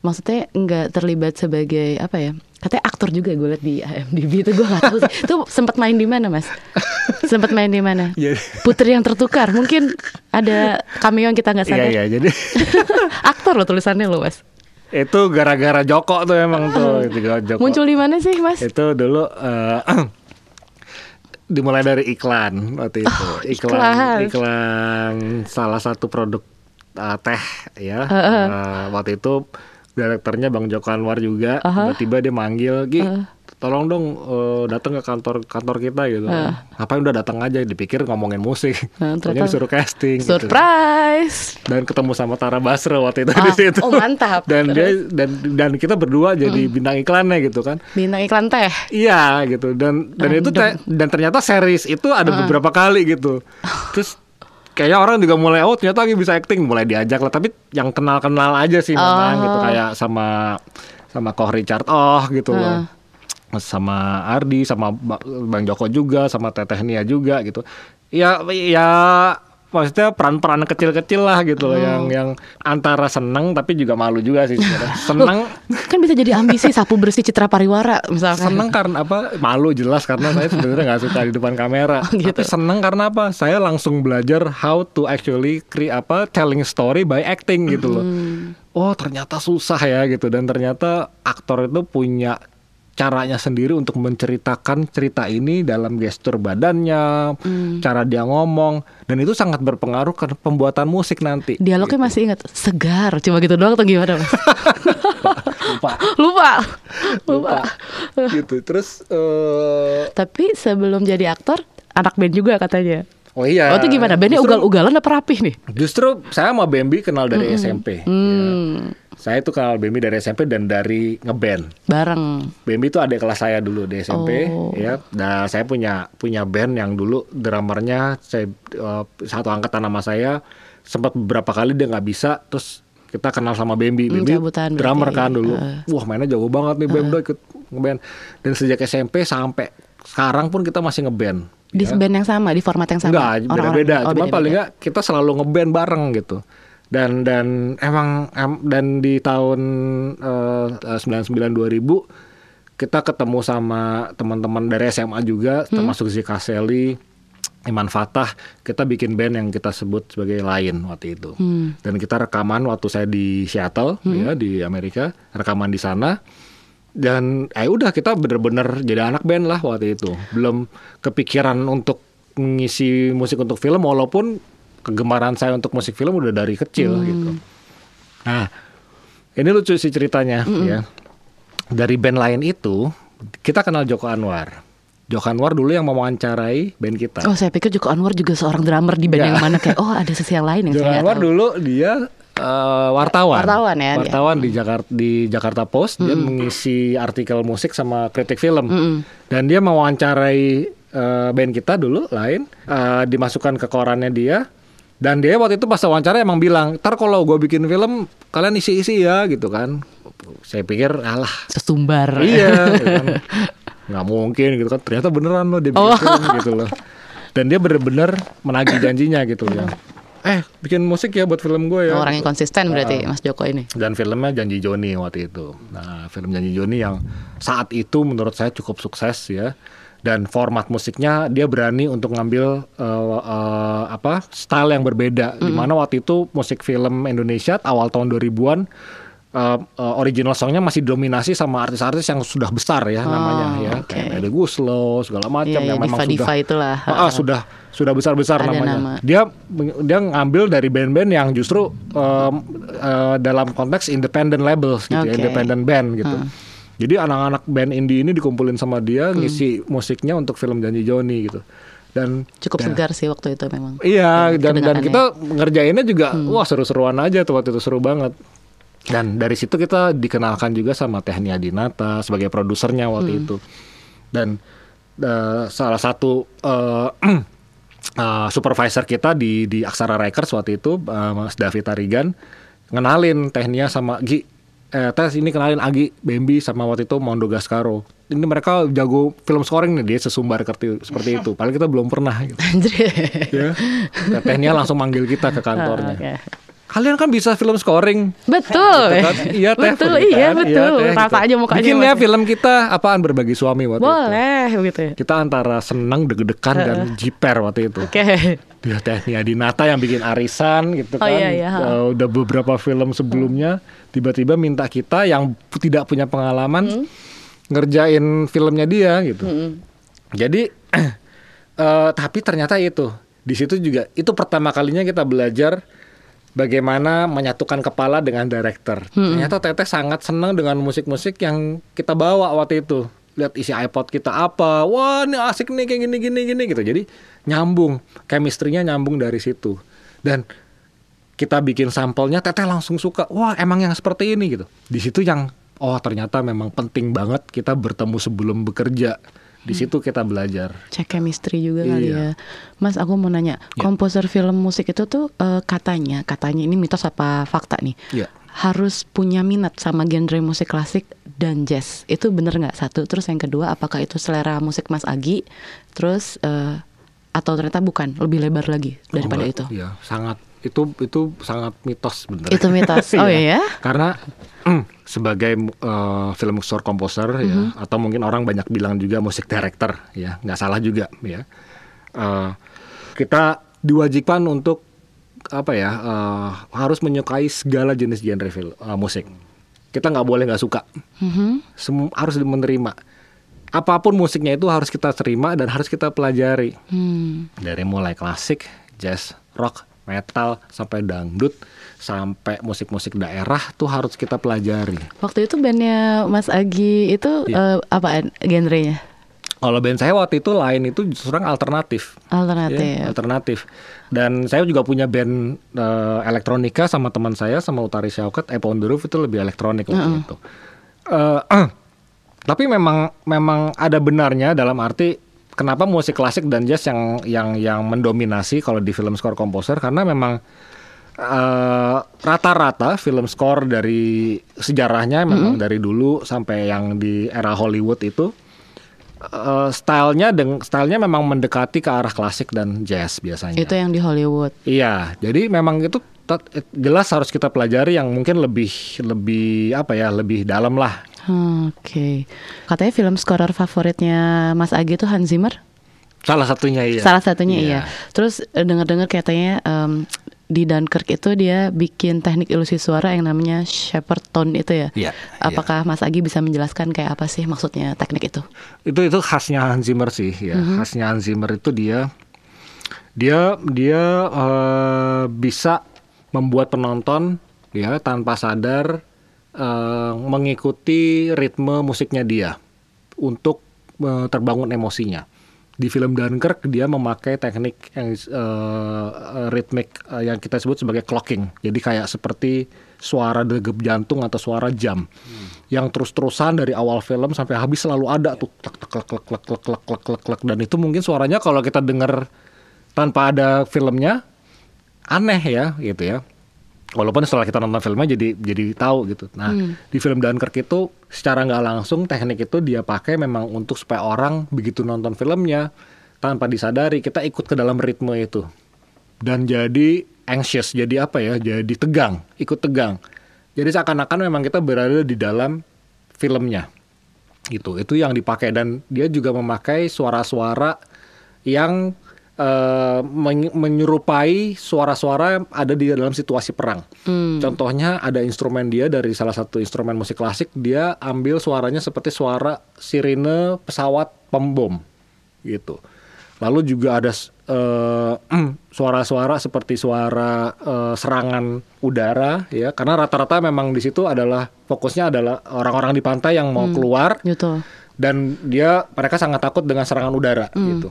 maksudnya nggak terlibat sebagai apa ya? Katanya aktor juga gue liat di IMDb itu gue nggak tahu sih. Itu sempat main di mana mas? Sempat main di mana? Iya. Putri yang tertukar. Mungkin ada cameo yang kita nggak Iya sadar. iya jadi [laughs] aktor loh tulisannya loh mas. itu gara-gara Joko tuh emang tuh itu Joko. Muncul di mana sih mas? itu dulu eh, [clears throat] dimulai dari iklan waktu itu Oh, iklan iklan. iklan salah satu produk eh, teh ya Eh, waktu itu direkturnya Bang Joko Anwar juga tiba-tiba dia manggil Gi tolong dong eh, datang ke kantor kantor kita gitu. Ngapain udah datang aja dipikir ngomongin musik. Taunya ternyata- disuruh casting gitu. Surprise. dan ketemu sama Tara Basro waktu itu Ah, di situ. oh, mantap. dan dia dan dan kita berdua jadi bintang iklannya gitu kan. Bintang iklan teh. Iya gitu. Dan dan itu te- dan ternyata series itu ada beberapa kali gitu. [laughs] Terus kayaknya orang juga mulai oh ternyata lagi bisa acting. Mulai diajak lah. Tapi yang kenal-kenal aja sih memang gitu. Kayak sama sama Koh Richard Oh gitu loh. Sama Ardi sama Ba- Bang Joko juga sama Teteh Nia juga gitu. Ya ya maksudnya peran-peran kecil-kecil lah gitu loh yang yang antara seneng tapi juga malu juga sih sebenarnya. Seneng [laughs] Kan bisa jadi ambisi sapu bersih citra pariwara misalkan. seneng karena apa? Malu jelas karena saya sebenarnya nggak suka di depan kamera. Gitu. tapi seneng karena apa? Saya langsung belajar how to actually create apa? Telling story by acting gitu loh. Oh ternyata susah ya gitu. Dan ternyata aktor itu punya caranya sendiri untuk menceritakan cerita ini dalam gestur badannya, cara dia ngomong, dan itu sangat berpengaruh ke pembuatan musik nanti. Dialognya masih ingat segar, cuma gitu doang atau gimana mas? [laughs] [laughs] Lupa, Lupa, lupa, gitu. Terus, eh, Tapi sebelum jadi aktor, anak band juga katanya. Oh iya. oh itu gimana? Bandnya ugal-ugalan apa rapih nih? Justru saya sama Bambi kenal dari SMP. ya. Hmm, Saya itu kenal Bambi dari SMP dan dari ngeband. bareng. Bambi itu adik kelas saya dulu di SMP, Oh. ya. Dan saya punya punya band yang dulu drummernya saya eh, satu angkatan sama saya. Sempat beberapa kali dia nggak bisa, terus kita kenal sama Bambi. Hmm, Bambi cabutan drummer kan dulu. Heeh. Wah mainnya jago banget nih Bambi ikut ngeband. Dan sejak SMP sampai sekarang pun kita masih ngeband. Di ya. band yang sama, di format yang sama. Enggak, beda-beda. oh, Cuma beda-beda. paling enggak kita selalu ngeband bareng gitu. Dan dan emang em- dan di tahun eh, eh, 99 2000 kita ketemu sama teman-teman dari SMA juga Hmm. termasuk Zika Seli, Iman Fatah, kita bikin band yang kita sebut sebagai Lion waktu itu. Hmm. Dan kita rekaman waktu saya di Seattle ya di Amerika, rekaman di sana. Dan eh udah kita bener-bener jadi anak band lah waktu itu. Belum kepikiran untuk ngisi musik untuk film walaupun kegemaran saya untuk musik film udah dari kecil gitu. Nah, ini lucu sih ceritanya ya. Dari band lain itu kita kenal Joko Anwar. Joko Anwar dulu yang mewawancarai band kita. Oh saya pikir Joko Anwar juga seorang drummer di band Nggak. yang mana kayak oh ada sisi yang lain yang Joko saya Anwar tahu. dulu dia eh, wartawan. Wartawan ya, dia. Wartawan di Jakarta di Jakarta Post dia mengisi artikel musik sama kritik film. Dan dia mewawancarai eh, band kita dulu lain eh, dimasukkan ke korannya dia. Dan dia waktu itu pas wawancara emang bilang, "Ntar kalau gue bikin film kalian isi-isi ya," gitu kan. Saya pikir, "Alah, Sesumbar. iya [laughs] gitu kan. nggak mungkin gitu kan ternyata beneran loh dia bikin Oh. film gitu loh dan dia bener-bener menagih janjinya gitu ya eh bikin musik ya buat film gue ya Orang yang konsisten Ah. berarti Mas Joko ini. dan filmnya Janji Joni waktu itu. Nah, film Janji Joni yang saat itu menurut saya cukup sukses ya. Dan format musiknya dia berani untuk ngambil eh, eh, apa style yang berbeda. Di mana waktu itu musik film Indonesia awal tahun 2000-an eh, eh, original songnya masih dominasi sama artis-artis yang sudah besar ya namanya ya. oke. Kayak Guslo segala macam Iya, yang iya, memang diva-diva sudah itulah. Ah, ah, sudah sudah besar-besar namanya. nama. Dia dia ngambil dari band-band yang justru em, eh, dalam konteks independent labels gitu ya, Oke. independent band gitu. Jadi anak-anak band indie ini dikumpulin sama dia Hmm. ngisi musiknya untuk film Janji Joni gitu. Dan Cukup dan- segar sih waktu itu memang. Iya, dan dan kita ngerjainnya juga Hmm. wah seru-seruan aja tuh waktu itu seru banget. Dan dari situ kita dikenalkan juga sama Tehnia Dinata sebagai produsernya waktu Hmm. itu. Dan eh, salah satu eh, [clears throat] eh, supervisor kita di di Aksara Records waktu itu eh, Mas David Tarigan ngenalin Tehnia sama Gi eh tes ini kenalin Agi Bambi sama waktu itu Mondo Gascaro ini mereka jago film scoring nih dia sesumbar seperti seperti itu padahal kita belum pernah gitu ya. Nah, Tehnia langsung manggil kita ke Ah, kantornya. oke. Kalian kan bisa film scoring. Betul. Gitu kan? Iya teh. betul, gitu iya kan? betul. teh, Rata aja mukanya. Bikin ya film kita apaan berbagi suami waktu itu. Boleh gitu ya. Kita antara senang deg-degan dan jiper waktu itu. Oke. Dia teh Nia Dinata yang bikin arisan gitu Oh, kan. iya, iya. Eh, udah beberapa film sebelumnya tiba-tiba minta kita yang tidak punya pengalaman Hmm. ngerjain filmnya dia gitu. Jadi [clears throat] eh, tapi ternyata itu di situ juga itu pertama kalinya kita belajar bagaimana menyatukan kepala dengan director. Ternyata Teteh sangat senang dengan musik-musik yang kita bawa waktu itu. Lihat isi iPod kita apa, wah ini asik nih kayak gini gini gini gitu. Jadi nyambung, chemistry-nya nyambung dari situ. Dan kita bikin sampelnya, Teteh langsung suka. Wah emang yang seperti ini gitu. Di situ yang oh ternyata memang penting banget kita bertemu sebelum bekerja. Di situ kita belajar. Cek chemistry juga kali Iya. ya. Mas, aku mau nanya, komposer film musik itu tuh eh, katanya, katanya ini mitos apa fakta nih? Iya. Harus punya minat sama genre musik klasik dan jazz. Itu bener nggak satu? Terus yang kedua, apakah itu selera musik Mas Agi? Terus eh, atau ternyata bukan, lebih lebar lagi daripada Oh, itu? Iya, sangat itu itu sangat mitos sebenarnya. Itu mitos. [laughs] Oh iya. Karena sebagai uh, film score composer ya Mm-hmm. atau mungkin orang banyak bilang juga musik director ya, nggak salah juga ya. Uh, kita diwajibkan untuk apa ya uh, harus menyukai segala jenis genre film uh, musik. Kita nggak boleh nggak suka. Mhm. Semu- harus menerima. Apa pun musiknya itu harus kita terima dan harus kita pelajari Hmm. dari mulai klasik, jazz, rock, metal sampai dangdut sampai musik-musik daerah tuh harus kita pelajari. Waktu itu bandnya Mas Agi itu Iya. eh, apaan genrenya? Kalau band saya waktu itu lain itu justru alternatif. Alternatif. Ya, alternatif. Dan saya juga punya band eh, elektronika sama teman saya sama Utari Syaukat, Apple on the Roof itu lebih elektronik waktu itu. Eh, [clears throat] tapi memang memang ada benarnya dalam arti kenapa musik klasik dan jazz yang yang yang mendominasi kalau di film score komposer karena memang eh, rata-rata film score dari sejarahnya memang dari dulu sampai yang di era Hollywood itu eh, stylenya deng stylenya memang mendekati ke arah klasik dan jazz biasanya. Itu yang di Hollywood. Iya, jadi memang itu jelas harus kita pelajari yang mungkin lebih lebih apa ya lebih dalam lah. Hmm, Oke. Katanya film scorer favoritnya Mas Agi itu Hans Zimmer. Salah satunya iya. Salah satunya Iya. iya. Terus eh, dengar-dengar katanya em, di Dunkirk itu dia bikin teknik ilusi suara yang namanya Shepard tone itu ya. Iya, Apakah Mas Agi bisa menjelaskan kayak apa sih maksudnya teknik itu? Itu itu khasnya Hans Zimmer sih ya. Khasnya Hans Zimmer itu dia dia dia eh, bisa membuat penonton ya tanpa sadar eh, mengikuti ritme musiknya dia untuk eh, terbangun emosinya. Di film Dunkirk dia memakai teknik yang eh, ritmik eh, yang kita sebut sebagai clocking. Jadi kayak seperti suara degup jantung atau suara jam yang terus-terusan dari awal film sampai habis selalu ada tuh klek klek klek klek klek klek klek klek klek dan itu mungkin suaranya kalau kita dengar tanpa ada filmnya aneh ya gitu ya. Walaupun setelah kita nonton filmnya jadi jadi tahu gitu. Nah di film Dunkirk itu secara nggak langsung teknik itu dia pakai memang untuk supaya orang begitu nonton filmnya tanpa disadari kita ikut ke dalam ritme itu. Dan jadi anxious jadi apa ya jadi tegang ikut tegang. Jadi seakan-akan memang kita berada di dalam filmnya. Gitu itu yang dipakai. Dan dia juga memakai suara-suara yang men- menyerupai suara-suara ada di dalam situasi perang. Contohnya ada instrumen dia dari salah satu instrumen musik klasik dia ambil suaranya seperti suara sirine pesawat pembom gitu. Lalu juga ada eh, [clears throat] suara-suara seperti suara eh, serangan udara ya karena rata-rata memang di situ adalah fokusnya adalah orang-orang di pantai yang mau keluar Gitu. dan dia mereka sangat takut dengan serangan udara gitu.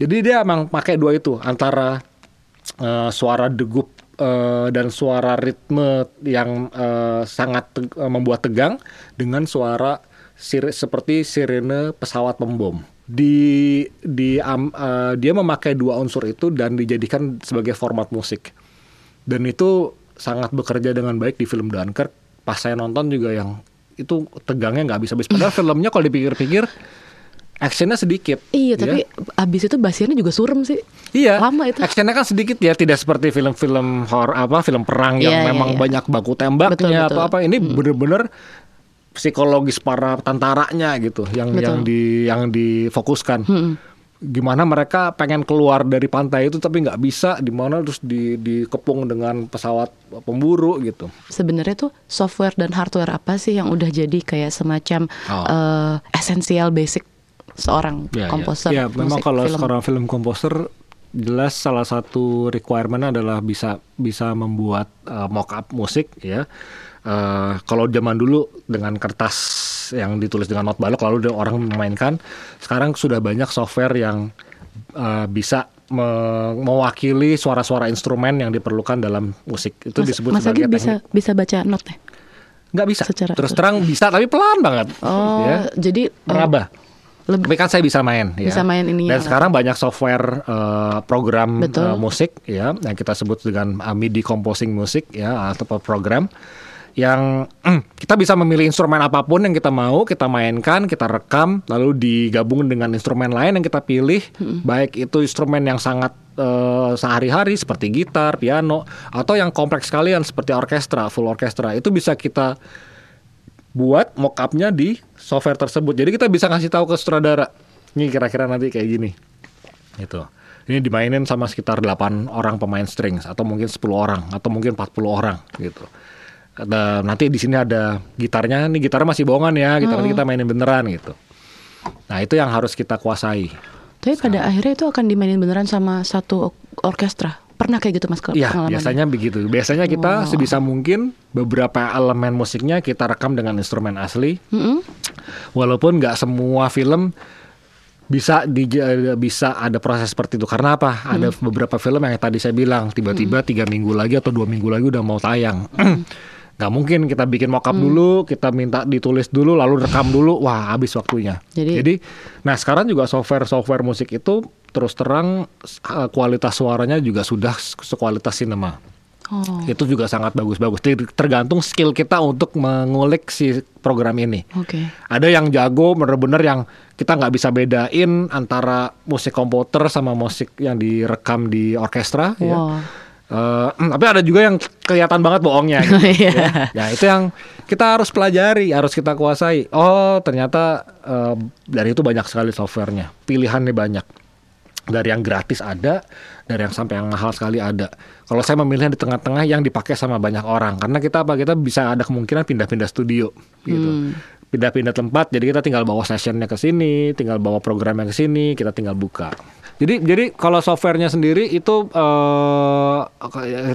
Jadi dia emang pakai dua itu antara eh, suara degup eh, dan suara ritme yang eh, sangat eh, membuat tegang dengan suara sir- seperti sirene pesawat pembom. Di di am- eh, dia memakai dua unsur itu dan dijadikan sebagai format musik. Dan itu sangat bekerja dengan baik di film Dunkirk. Pas saya nonton juga yang itu tegangnya nggak habis-habis. Padahal [laughs] filmnya kalau dipikir-pikir actionnya sedikit. Iya, ya. tapi abis itu basiannya juga surem sih. Iya. Lama itu. Actionnya kan sedikit ya, tidak seperti film-film horor apa, film perang yang Iya, iya, memang iya. banyak baku tembaknya Betul, betul. atau apa. Ini bener-bener psikologis para tentaranya gitu, yang Betul. yang di yang difokuskan. Hmm. Gimana mereka pengen keluar dari pantai itu tapi nggak bisa, di mana terus di dikepung dengan pesawat pemburu gitu. Sebenarnya tuh software dan hardware apa sih yang udah jadi kayak semacam Oh. eh, esensial basic seorang Ya, ya. komposer Ya, memang musik, kalau film. sekarang film komposer jelas salah satu requirement adalah bisa bisa membuat uh, mock-up musik ya. Eh, kalau zaman dulu dengan kertas yang ditulis dengan not balok lalu ada orang memainkan, sekarang sudah banyak software yang eh, bisa me- mewakili suara-suara instrumen yang diperlukan dalam musik. Itu Mas, disebut Mas Agi sebagai bisa teknik. bisa baca note Nggak bisa. secara- Terus terang bisa tapi pelan banget. Oh, ya. jadi eh, Meraba. Lebih Tapi kan saya bisa main ya. Bisa main ininya Dan lah. sekarang banyak software eh, program Betul. eh, musik ya yang kita sebut dengan eh, MIDI composing musik ya atau program yang mm, [clears throat] kita bisa memilih instrumen apa pun yang kita mau, kita mainkan, kita rekam, lalu digabung dengan instrumen lain yang kita pilih, baik itu instrumen yang sangat eh, sehari-hari seperti gitar, piano, atau yang kompleks sekalian seperti orkestra, full orkestra, itu bisa kita buat mockupnya di software tersebut. Jadi kita bisa ngasih tahu ke sutradara, ini kira-kira nanti kayak gini. Gitu. Ini dimainin sama sekitar 8 orang pemain strings atau mungkin 10 orang atau mungkin 40 orang gitu. Ada, nanti di sini ada gitarnya, nih gitarnya masih bohongan ya, gitar nanti kita mainin beneran gitu. Nah, itu yang harus kita kuasai. Tapi pada akhirnya itu akan dimainin beneran sama satu orkestra. Pernah kayak gitu Mas kalau Iya, pengalamannya? biasanya begitu. Biasanya kita sebisa mungkin beberapa elemen musiknya kita rekam dengan instrumen asli. Mm-mm. Walaupun nggak semua film bisa di bisa ada proses seperti itu. Karena apa? Ada beberapa film yang tadi saya bilang tiba-tiba tiga minggu lagi atau dua minggu lagi udah mau tayang. [clears throat] Nggak mungkin kita bikin mock up dulu kita minta ditulis dulu lalu rekam dulu. Wah habis waktunya. Jadi- nah sekarang juga software software musik itu terus terang eh, kualitas suaranya juga sudah sekualitas sinema Oh, itu juga sangat bagus-bagus Ter- tergantung skill kita untuk mengulik si program ini oke. ada yang jago bener-bener yang kita nggak bisa bedain antara musik komputer sama musik yang direkam di orkestra ya. Wow. Eh, tapi ada juga yang kelihatan banget bohongnya [laughs] gitu, Iya. ya. ya itu yang kita harus pelajari harus kita kuasai oh ternyata eh, dari itu banyak sekali softwarenya pilihannya banyak dari yang gratis ada dari yang sampai yang mahal sekali ada. Kalau saya memilih di tengah-tengah yang dipakai sama banyak orang. Karena kita apa? Kita bisa ada kemungkinan pindah-pindah studio gitu. Pindah-pindah tempat jadi kita tinggal bawa sessionnya ke sini tinggal bawa programnya ke sini kita tinggal buka. Jadi jadi kalau softwarenya sendiri itu eh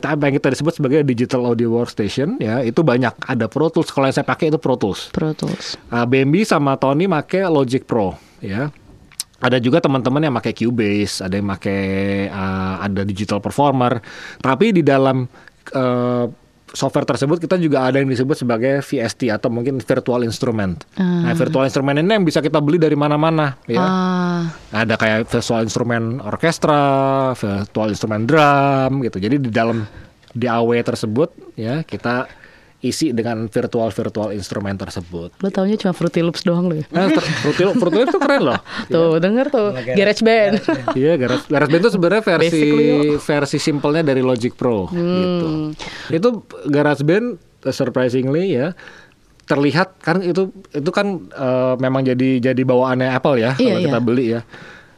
apa yang kita disebut sebagai digital audio workstation ya itu banyak. Ada Pro Tools. Kalau yang saya pakai itu Pro Tools. Pro Tools. Uh, Bambi sama Tony make Logic Pro ya. Ada juga teman-teman yang pakai Cubase, ada yang pakai uh, ada digital performer. Tapi di dalam uh, software tersebut kita juga ada yang disebut sebagai VST atau mungkin virtual instrument. Nah, virtual instrument ini yang bisa kita beli dari mana-mana ya. Ah, Ada kayak virtual instrumen orkestra, virtual instrumen drum gitu. Jadi di dalam DAW tersebut ya kita isi dengan virtual virtual instrumen tersebut. lo taunya cuma Fruity Loops doang lo ya? Nah, Fruity Loop, Fruity Loop itu keren loh. [laughs] Tuh, denger tuh. Garage Band. Iya, Garage, GarageBand itu sebenarnya versi Basically, versi simpelnya dari Logic Pro gitu. Itu GarageBand uh, surprisingly ya terlihat kan itu itu kan uh, memang jadi jadi bawaannya Apple ya Iya, kalau kita iya. beli ya.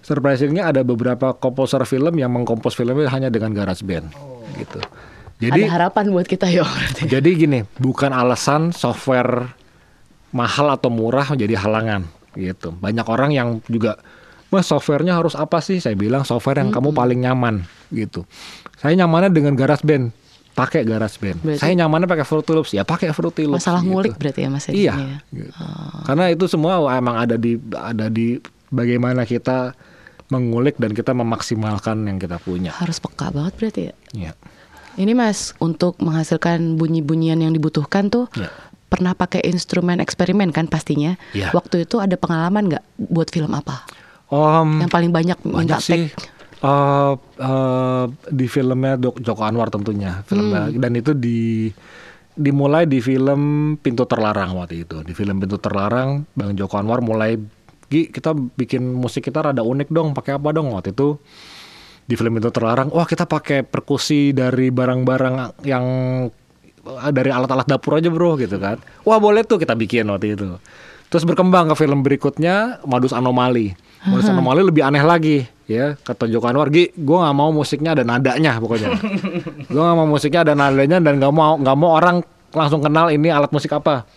Surprisingly ada beberapa komposer film yang mengkompos filmnya hanya dengan GarageBand gitu. Jadi Ada harapan buat kita ya jadi gini, bukan alasan software mahal atau murah menjadi halangan gitu. Banyak orang yang juga, mas softwarenya harus apa sih? Saya bilang software yang kamu paling nyaman gitu. Saya nyamannya dengan GarageBand, pakai GarageBand. Berarti- Saya nyamannya pakai Fruity Loops, ya pakai Fruity Loops. Masalah gitu. ngulik berarti ya Mas ya Iya. ya? gitu. Karena itu semua emang ada di ada di bagaimana kita mengulik dan kita memaksimalkan yang kita punya. Harus peka banget berarti ya. Ya. Ini Mas, untuk menghasilkan bunyi-bunyian yang dibutuhkan tuh Ya. pernah pakai instrumen eksperimen kan pastinya. Iya. Waktu itu ada pengalaman nggak buat film apa? Om, Yang paling banyak minta banyak sih take? Eh, eh, di filmnya Dok- Joko Anwar tentunya filmnya Hmm. dan itu di dimulai di film Pintu Terlarang waktu itu di film Pintu Terlarang Bang Joko Anwar mulai Gi kita bikin musik kita rada unik dong pakai apa dong waktu itu di film itu terlarang wah kita pakai perkusi dari barang-barang yang eh, dari alat-alat dapur aja bro gitu kan. Wah boleh tuh kita bikin waktu itu. Terus berkembang ke film berikutnya modus anomali. Modus anomali lebih aneh lagi ya. Kata Joko Anwar Gi gue nggak mau musiknya ada nadanya pokoknya. [laughs] Gue nggak mau musiknya ada nadanya dan nggak mau nggak mau orang langsung kenal ini alat musik apa.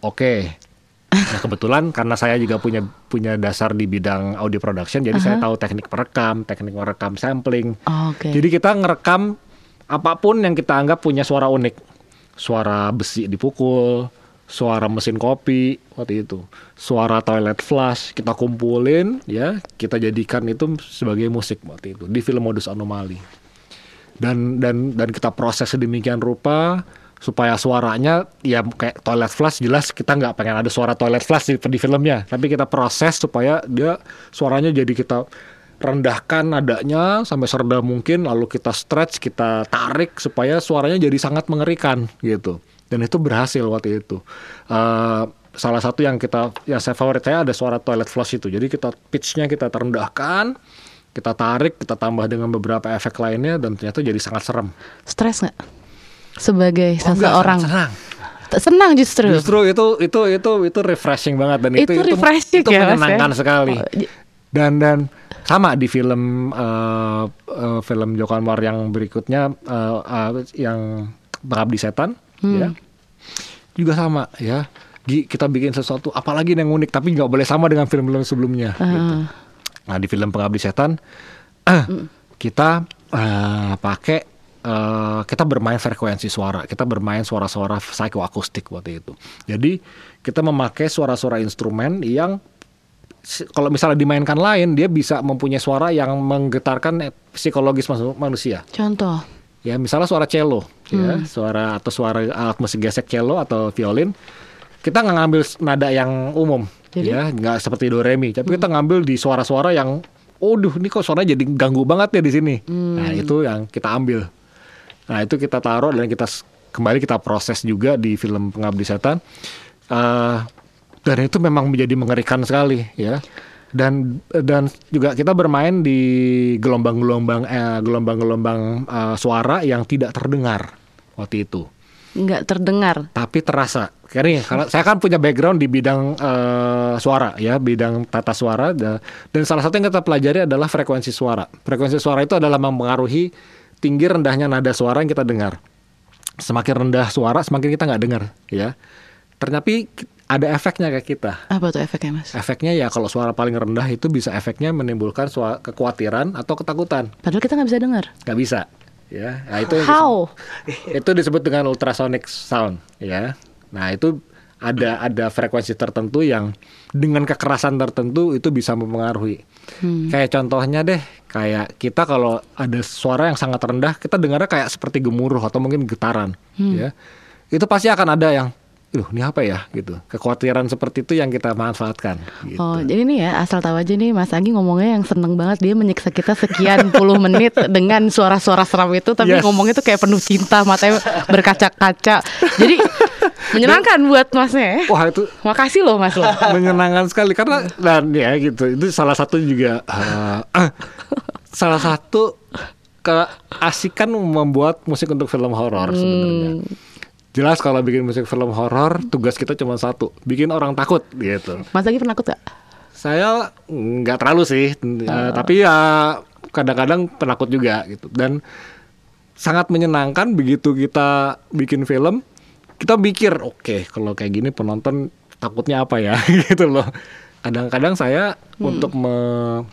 Oke Nah, kebetulan karena saya juga punya punya dasar di bidang audio production, jadi saya tahu teknik merekam, teknik merekam sampling. Oh, Oke. Jadi kita ngerekam apa pun yang kita anggap punya suara unik. Suara besi dipukul, suara mesin kopi waktu itu, suara toilet flush kita kumpulin ya, kita jadikan itu sebagai musik waktu itu di film modus anomali. Dan dan dan kita proses sedemikian rupa supaya suaranya ya kayak toilet flush jelas kita nggak pengen ada suara toilet flush di, di filmnya. Tapi kita proses supaya dia suaranya jadi kita rendahkan nadanya sampai serendah mungkin lalu kita stretch kita tarik supaya suaranya jadi sangat mengerikan gitu. Dan itu berhasil waktu itu. Eh, salah satu yang kita yang saya favorit saya ada suara toilet flush itu. Jadi kita pitchnya kita terendahkan kita tarik kita tambah dengan beberapa efek lainnya dan ternyata jadi sangat serem. Stres nggak? Sebagai Oh, enggak, seseorang. senang Senang justru. Justru itu itu itu itu refreshing banget dan itu Itu refreshing itu ya, Mas, ya? menyenangkan sekali. Oh, Dan dan sama di film eh, eh, film Joko Anwar yang berikutnya eh, eh, yang Pengabdi Setan Hmm. ya. Juga sama ya. Kita bikin sesuatu apalagi yang unik tapi nggak boleh sama dengan film-film sebelumnya Ah. gitu. Nah, di film Pengabdi Setan Hmm. [clears throat] kita eh, pakai eh, kita bermain frekuensi suara, kita bermain suara-suara psychoakustik waktu itu. Jadi kita memakai suara-suara instrumen yang kalau misalnya dimainkan lain, dia bisa mempunyai suara yang menggetarkan psikologis manusia. Contoh. Ya, misalnya suara cello, ya, Hmm. suara atau suara alat musik gesek cello atau violin, kita nggak ngambil nada yang umum, Jadi? ya, nggak seperti do re mi, tapi kita ngambil di suara-suara yang, waduh, ini kok suaranya jadi ganggu banget ya di sini. Nah, itu yang kita ambil. Nah, itu kita taruh dan kita kembali kita proses juga di film Pengabdi Setan. Eh, dan itu memang menjadi mengerikan sekali, ya. Dan dan juga kita bermain di gelombang-gelombang eh, gelombang-gelombang eh, suara yang tidak terdengar waktu itu Nggak terdengar. tapi terasa. Karena karena saya kan punya background di bidang eh, suara ya, bidang tata suara da- dan salah satu yang kita pelajari adalah frekuensi suara. Frekuensi suara itu adalah mempengaruhi tinggi rendahnya nada suara yang kita dengar. Semakin rendah suara, semakin kita nggak dengar ya. Ternyata ada efeknya ke kita. Apa tuh efeknya mas? Efeknya ya kalau suara paling rendah itu bisa efeknya menimbulkan sua- kekhawatiran atau ketakutan. Padahal kita nggak bisa dengar. Nggak bisa. Ya, nah itu How? itu disebut dengan ultrasonic sound ya nah itu ada ada frekuensi tertentu yang dengan kekerasan tertentu itu bisa mempengaruhi kayak contohnya deh kayak kita kalau ada suara yang sangat rendah kita dengarnya kayak seperti gemuruh atau mungkin getaran ya itu pasti akan ada yang Duh, ini apa ya gitu. Kekhawatiran seperti itu yang kita manfaatkan gitu. Oh, jadi nih ya asal tahu aja nih Mas Agi ngomongnya yang seneng banget dia menyiksa kita sekian [laughs] puluh menit dengan suara-suara seram itu tapi Yes. ngomongnya tuh kayak penuh cinta, matanya berkaca-kaca. Jadi menyenangkan buat Masnya ya. Wah, itu Makasih loh Mas loh. [laughs] menyenangkan sekali karena dan ya gitu itu salah satu juga eh, eh, salah satu keasikan membuat musik untuk film horor sebenarnya jelas kalau bikin musik film horor tugas kita cuma satu bikin orang takut gitu Mas Agi pernah takut gak? saya nggak terlalu sih eh, tapi ya kadang-kadang penakut juga gitu dan sangat menyenangkan begitu kita bikin film kita mikir oke kalau kayak gini penonton takutnya apa ya? [laughs] Gitu loh. Kadang-kadang saya untuk me-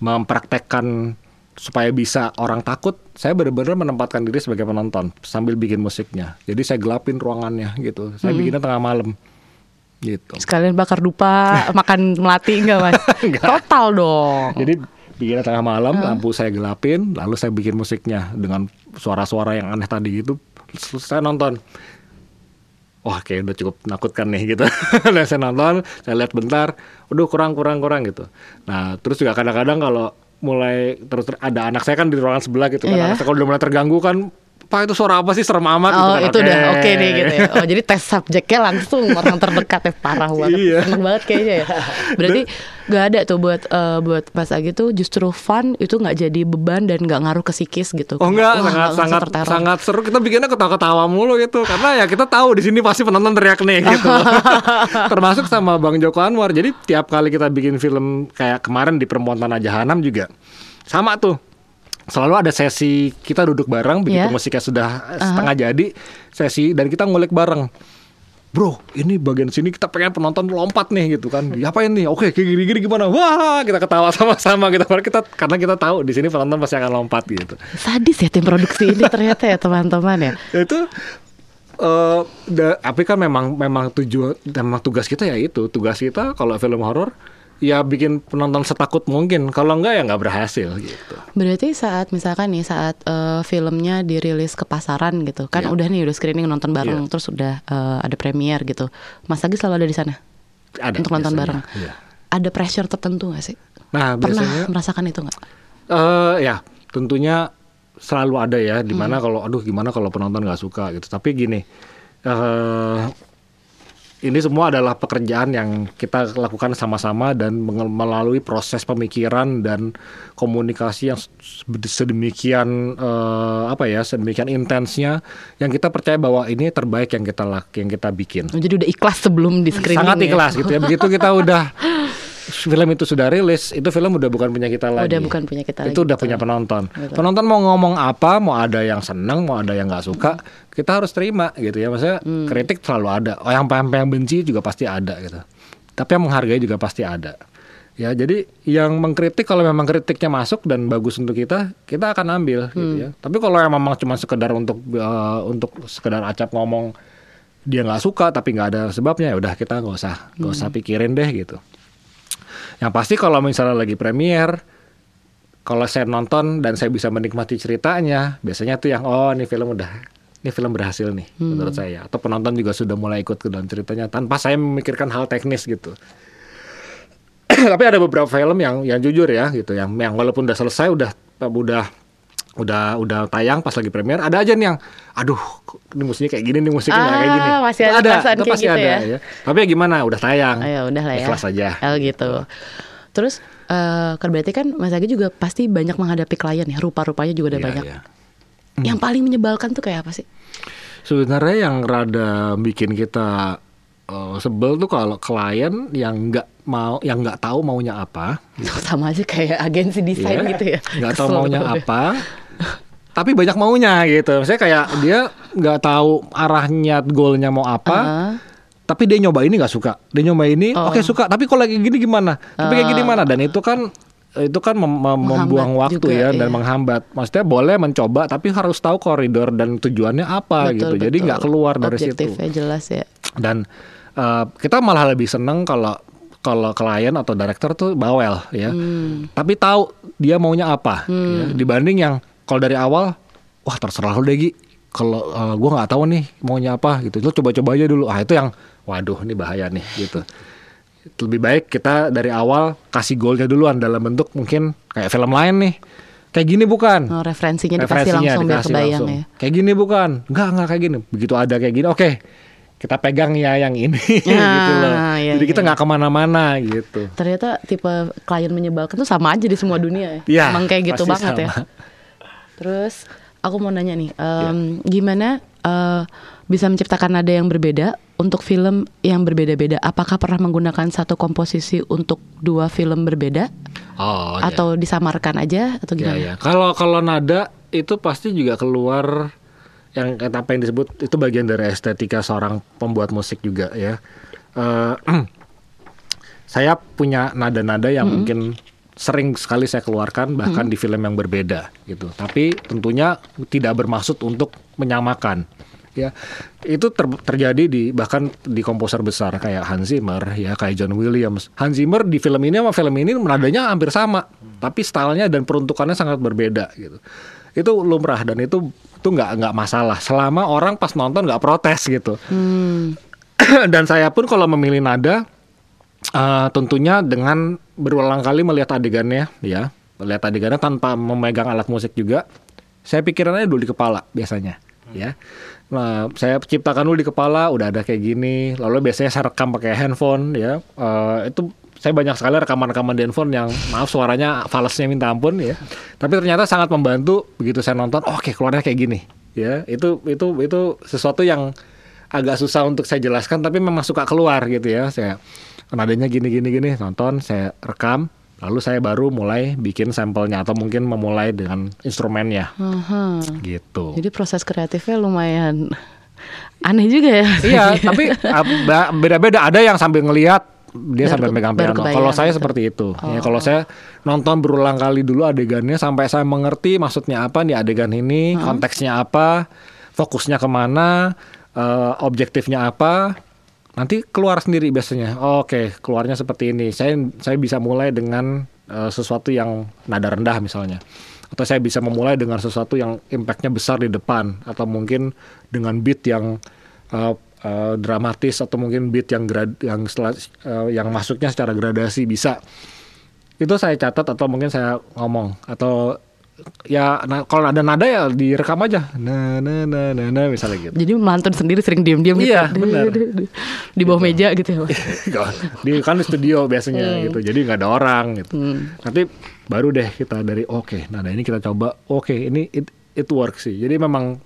mempraktekkan supaya bisa orang takut saya benar-benar menempatkan diri sebagai penonton sambil bikin musiknya. Jadi saya gelapin ruangannya gitu. Saya bikinnya tengah malam. Gitu. Sekalian bakar dupa, [laughs] makan melati enggak Mas? [laughs] Total dong. Jadi bikinnya tengah malam, lampu saya gelapin, lalu saya bikin musiknya dengan suara-suara yang aneh tadi gitu. Saya nonton. Wah, kayak udah cukup menakutkan nih gitu. [laughs] Nah, saya nonton, saya lihat bentar, udah kurang kurang kurang gitu. Nah, terus juga kadang-kadang kalau mulai terus ter- ada anak saya kan di ruangan sebelah gitu kan. Iya. Anak saya kalau udah mulai terganggu kan Pak itu suara apa sih serem amat Oh gitu kan. itu udah oke nih gitu ya. Oh jadi tes subjeknya langsung orang terdekat ya parah banget. Iya. Seneng banget kayaknya ya. Berarti nggak ada tuh buat eh, buat Mas Agi tuh justru fun itu nggak jadi beban dan nggak ngaruh ke psikis gitu. Oh enggak, Wah, sangat nggak sangat terteror. sangat seru. Kita bikinnya ketawa-ketawa mulu gitu. Karena ya kita tahu di sini pasti penonton teriak nih gitu. [laughs] Termasuk sama Bang Joko Anwar. Jadi tiap kali kita bikin film kayak kemarin di Perempuan Tanah Jahanam juga sama tuh. Selalu ada sesi kita duduk bareng begitu Iya. musiknya sudah setengah jadi sesi dan kita ngulik bareng. Bro, ini bagian sini kita pengen penonton lompat nih gitu kan. Diapain nih? Oke, kayak gini-gini gimana? Wah, kita ketawa [laughs] sama-sama kita kita karena kita tahu di sini penonton pasti akan lompat gitu. Sadis ya tim produksi ini ternyata ya teman-teman ya. [laughs] Itu eh da- tapi kan memang memang tujuan memang tugas kita ya itu tugas kita kalau film horor ya bikin penonton setakut mungkin kalau enggak ya nggak berhasil gitu Berarti saat misalkan nih saat eh, filmnya dirilis ke pasaran gitu kan Iya. udah nih udah screening nonton bareng Iya. terus udah eh, ada premier gitu. Mas Agi selalu ada di sana ada untuk nonton biasanya, bareng. iya. Ada pressure tertentu gak sih? nah Pernah biasanya merasakan itu nggak? eh ya tentunya selalu ada ya di mana Hmm. kalau aduh gimana kalau penonton nggak suka gitu tapi gini eh ini semua adalah pekerjaan yang kita lakukan sama-sama dan melalui proses pemikiran dan komunikasi yang sedemikian eh, apa ya sedemikian intensnya yang kita percaya bahwa ini terbaik yang kita lak yang kita bikin Jadi udah ikhlas sebelum di screening sangat ya? ikhlas gitu ya begitu kita udah [laughs] film itu sudah rilis itu film udah bukan punya kita lagi Udah bukan punya kita lagi, itu udah betul. punya penonton Betul. penonton mau ngomong apa mau ada yang seneng mau ada yang nggak suka kita harus terima gitu ya maksudnya Hmm. kritik selalu ada oh yang yang yang benci juga pasti ada gitu tapi yang menghargai juga pasti ada ya jadi yang mengkritik kalau memang kritiknya masuk dan bagus untuk kita kita akan ambil gitu Hmm. ya tapi kalau yang memang cuma sekedar untuk eh, untuk sekedar acap ngomong dia nggak suka tapi nggak ada sebabnya ya udah kita nggak usah nggak usah Hmm. pikirin deh gitu yang pasti kalau misalnya lagi premier kalau saya nonton dan saya bisa menikmati ceritanya biasanya tuh yang oh ini film udah ini film berhasil nih menurut saya. Atau penonton juga sudah mulai ikut ke dalam ceritanya tanpa saya memikirkan hal teknis gitu. [clears throat] Tapi ada beberapa film yang yang jujur ya gitu. Yang yang walaupun udah selesai udah udah udah udah tayang pas lagi premier ada aja nih yang aduh ini musiknya kayak gini nih musiknya nggak kayak gini Ah, masih ada perasaan itu pasti gitu ada ya. tapi ya gimana udah tayang Ayo udah lah ya. ikhlas aja Oh gitu. Terus eh kan berarti kan Mas Agi juga pasti banyak menghadapi klien ya. Rupa-rupanya juga ada Iya, banyak. iya. Yang paling menyebalkan tuh kayak apa sih? Sebenarnya yang rada bikin kita eh, sebel tuh kalau klien yang nggak mau, yang nggak tahu maunya apa, [laughs] Sama aja kayak agensi desain ya, gitu ya. nggak tahu maunya gue. apa, tapi banyak maunya gitu. Misalnya kayak dia nggak tahu arahnya, goalnya mau apa, Ah. tapi dia nyoba ini nggak suka, dia nyoba ini, Oh. oke suka, tapi kalau lagi gini gimana? Tapi kayak gini mana? Dan itu kan itu kan mem- mem- membuang waktu juga, ya dan iya. menghambat. Maksudnya boleh mencoba, tapi harus tahu koridor dan tujuannya apa Betul, gitu. Jadi betul. nggak keluar dari situ Objektifnya jelas ya. dan eh, kita malah lebih seneng kalau kalau klien atau director tuh bawel ya Hmm. tapi tahu dia maunya apa ya. dibanding yang kalau dari awal wah terserah lu deh Gi kalau eh, gua nggak tahu nih maunya apa gitu lu coba-coba aja dulu ah itu yang waduh ini bahaya nih gitu lebih baik kita dari awal kasih goalnya duluan dalam bentuk mungkin kayak film lain nih kayak gini bukan Oh, referensinya dikasih Referensinya langsung biar dikasih kebayang langsung. ya. Kayak gini bukan? Enggak, enggak kayak gini. Begitu ada kayak gini, oke. Kita pegang ya yang ini [laughs] gitu loh. Ah, iya, Jadi kita iya. nggak ke mana-mana gitu. Ternyata tipe klien menyebalkan tuh sama aja di semua dunia ya. Iya, Emang kayak gitu pasti banget ya. sama. Terus aku mau nanya nih, em, gimana eh, bisa menciptakan nada yang berbeda untuk film yang berbeda-beda? Apakah pernah menggunakan satu komposisi untuk dua film berbeda Oh, atau disamarkan aja atau ya, gimana? ya. Kalau kalau nada itu pasti juga keluar yang apa yang disebut itu bagian dari estetika seorang pembuat musik juga ya. Eh, [clears throat] saya punya nada-nada yang mungkin sering sekali saya keluarkan bahkan di film yang berbeda gitu. Tapi tentunya tidak bermaksud untuk menyamakan. Ya, itu ter- terjadi di bahkan di komposer besar kayak Hans Zimmer ya kayak John Williams. Hans Zimmer di film ini sama film ini nadanya hampir sama, tapi stylenya dan peruntukannya sangat berbeda gitu. Itu lumrah dan itu itu nggak nggak masalah selama orang pas nonton nggak protes gitu. Hmm, [clears throat] dan saya pun kalau memilih nada eh, tentunya dengan berulang kali melihat adegannya ya melihat adegannya tanpa memegang alat musik juga saya pikiran aja dulu di kepala biasanya, ya. Nah, saya ciptakan dulu di kepala, udah ada kayak gini. Lalu biasanya saya rekam pakai handphone, ya. Eh, itu saya banyak sekali rekaman-rekaman di handphone yang maaf suaranya falesnya minta ampun ya. Tapi ternyata sangat membantu begitu saya nonton, oh, oke keluarnya kayak gini, ya. Itu itu itu sesuatu yang agak susah untuk saya jelaskan tapi memang suka keluar gitu ya. Saya nadanya gini gini gini nonton, saya rekam, lalu saya baru mulai bikin sampelnya atau mungkin memulai dengan instrumennya Aha. gitu. Jadi proses kreatifnya lumayan aneh juga ya. Iya, [laughs] tapi ah, beda-beda. Ada yang sambil ngelihat dia Baru sambil ke- megang piano. Kalau saya gitu. seperti itu. Ya, Oh. kalau saya nonton berulang kali dulu adegannya sampai saya mengerti maksudnya apa di adegan ini, konteksnya apa, fokusnya ke mana, eh, objektifnya apa. Nanti keluar sendiri biasanya. Oh, Oke, keluarnya seperti ini. Saya saya bisa mulai dengan eh, sesuatu yang nada rendah misalnya. Atau saya bisa memulai dengan sesuatu yang impactnya besar di depan. Atau mungkin dengan beat yang eh, eh, dramatis atau mungkin beat yang grad, yang setelah, eh, yang masuknya secara gradasi bisa itu saya catat atau mungkin saya ngomong atau ya nah, kalau ada nada ya direkam aja nah nah nah nah, nah misalnya gitu Jadi mantun sendiri sering diam-diam gitu. Iya, benar. [laughs] Di bawah meja gitu ya. Mas? [laughs] di kan di studio biasanya gitu jadi nggak ada orang gitu Hmm. nanti baru deh kita dari oke nada ini kita coba oke ini it, it works sih jadi memang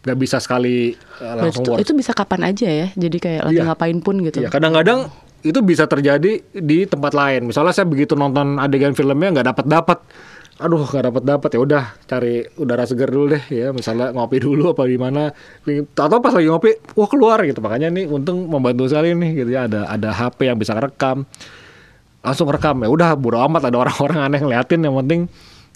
nggak bisa sekali uh, langsung Itu, bisa kapan aja ya. Jadi kayak lagi Iya. ngapain pun gitu. Iya, kadang-kadang itu bisa terjadi di tempat lain. Misalnya saya begitu nonton adegan filmnya nggak dapat dapat, aduh nggak dapat dapat ya udah cari udara segar dulu deh ya. Misalnya ngopi dulu apa di mana, atau pas lagi ngopi, wah keluar gitu. Makanya nih untung membantu sekali nih gitu ya. Ada ada HP yang bisa rekam, langsung rekam ya. Udah bodo amat ada orang-orang aneh ngeliatin. Yang penting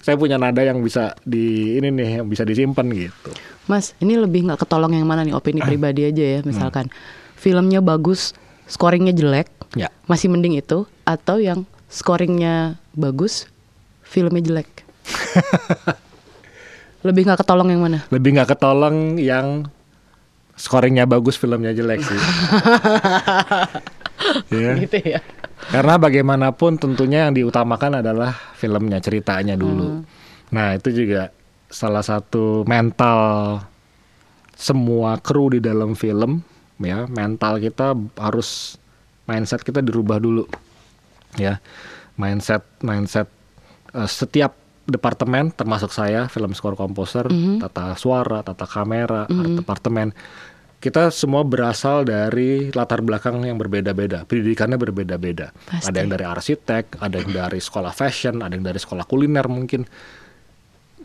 saya punya nada yang bisa di ini nih yang bisa disimpan gitu. Mas, ini lebih nggak ketolong yang mana nih opini pribadi aja ya. Misalkan filmnya bagus, scoringnya jelek, Ya. masih mending itu atau yang scoringnya bagus, filmnya jelek. [laughs] lebih nggak ketolong yang mana? lebih nggak ketolong yang scoringnya bagus filmnya jelek sih. [laughs] Iya. Gitu ya. Karena bagaimanapun tentunya yang diutamakan adalah filmnya, ceritanya dulu. Nah itu juga salah satu mental semua kru di dalam film ya mental kita harus mindset kita dirubah dulu ya. Mindset mindset eh, setiap departemen termasuk saya film score composer tata suara tata kamera art departemen kita semua berasal dari latar belakang yang berbeda-beda pendidikannya berbeda-beda ada yang dari arsitek ada yang dari sekolah fashion ada yang dari sekolah kuliner mungkin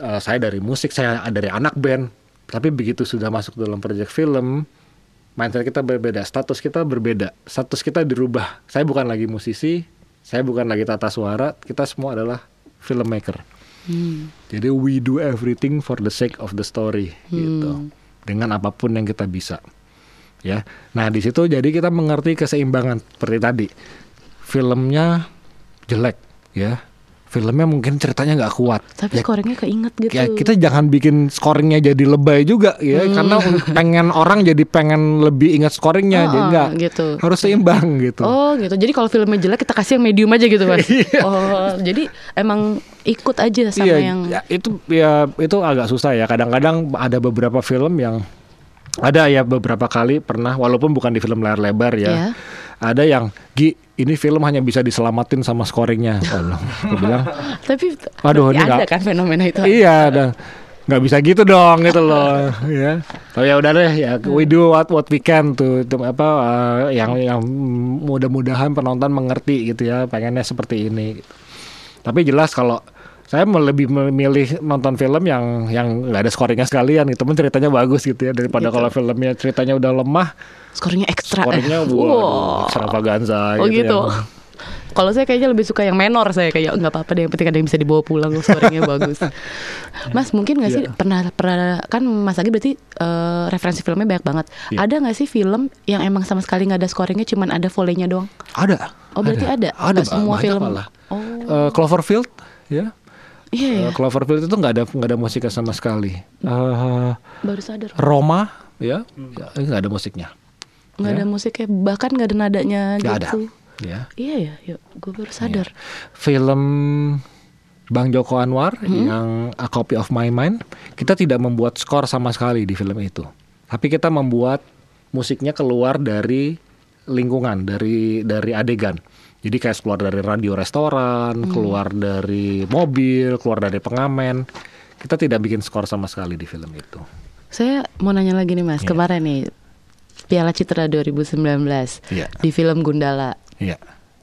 Eh, saya dari musik, saya dari anak band. Tapi begitu sudah masuk dalam proyek film, mindset kita berbeda, status kita berbeda, status kita dirubah. Saya bukan lagi musisi, saya bukan lagi tata suara, kita semua adalah filmmaker. Hmm. Jadi we do everything for the sake of the story gitu. Dengan apa pun yang kita bisa. Ya. Nah, di situ jadi kita mengerti keseimbangan seperti tadi. Filmnya jelek, ya. Filmnya mungkin ceritanya nggak kuat. Ya, Tapi scoringnya keinget gitu. ya kita jangan bikin scoringnya jadi lebay juga ya karena [laughs] pengen orang jadi pengen lebih ingat scoringnya jadi Hmm. Ah, enggak gitu. harus seimbang gitu Oh gitu. Jadi kalau filmnya jelek kita kasih yang medium aja gitu mas. [laughs] Iya. Oh jadi emang ikut aja sama iya yang. ya, itu ya itu agak susah ya kadang-kadang ada beberapa film yang ada ya beberapa kali pernah walaupun bukan di film layar lebar ya Iya. Ada yang Gi ini film hanya bisa diselamatin sama scoringnya. [laughs] Aku bilang Tapi Aduh, tapi ini ada nggak- kan fenomena itu. iya dan nggak bisa gitu dong gitu loh [laughs] ya. Oh ya udah deh ya we do what what we can tuh apa eh, yang yang mudah-mudahan penonton mengerti gitu ya pengennya seperti ini. Tapi jelas kalau saya lebih memilih nonton film yang yang nggak ada scoringnya sekalian gitu, temen ceritanya bagus gitu ya daripada Gitu. kalau filmnya ceritanya udah lemah, Scoringnya ekstra. scoringnya Wow. waduh extravaganza Oh gitu. yang- Kalau saya kayaknya lebih suka yang menor saya kayak nggak apa-apa deh yang penting ada yang bisa dibawa pulang scoringnya bagus. [laughs] Mas mungkin nggak sih Iya. pernah pernah kan Mas Agi berarti eh, referensi filmnya banyak banget. Iya. Ada nggak sih film yang emang sama sekali nggak ada scoringnya cuman ada volenya doang? ada. Oh berarti ada. Ada Nggak semua film. malah. Oh Eh, Cloverfield ya. Iya ya. Eh, Cloverfield itu nggak ada nggak ada musiknya sama sekali. Eh, Baru sadar. Roma ya, ya, nggak ada musiknya. Nggak Ya. ada musiknya bahkan nggak ada nadanya ada. gitu. Ya. Iya ya, yuk gue baru sadar. Film Bang Joko Anwar yang A Copy of My Mind, kita tidak membuat skor sama sekali di film itu. Tapi kita membuat musiknya keluar dari lingkungan, dari dari adegan. Jadi kayak keluar dari radio restoran, keluar dari mobil, keluar dari pengamen. Kita tidak bikin skor sama sekali di film itu. Saya mau nanya lagi nih Mas, Iya. kemarin nih Piala Citra 2019 Iya. di film Gundala Iya.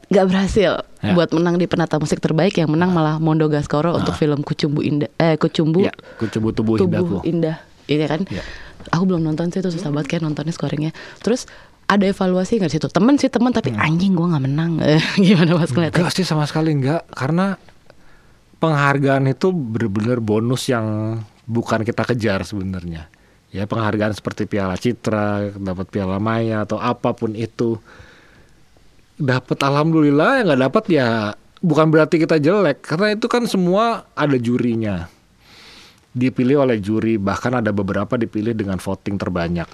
nggak berhasil Ya. buat menang di penata musik terbaik yang menang malah Mondo Gascoro untuk film Kucumbu Indah eh Kucumbu Iya, Kucumbu Tubuh Indahku. Indah ini kan Iya. aku belum nonton sih itu susah banget kayak nontonnya scoringnya terus ada evaluasi nggak situ? Temen sih temen tapi anjing gua nggak menang. [laughs] Gimana mas ngeliatnya Enggak sih sama sekali enggak karena penghargaan itu benar-benar bonus yang bukan kita kejar sebenarnya. Ya penghargaan seperti Piala Citra, dapat Piala Maya atau apa pun itu. Dapat alhamdulillah yang nggak dapat ya bukan berarti kita jelek karena itu kan semua ada jurinya. Dipilih oleh juri bahkan ada beberapa dipilih dengan voting terbanyak.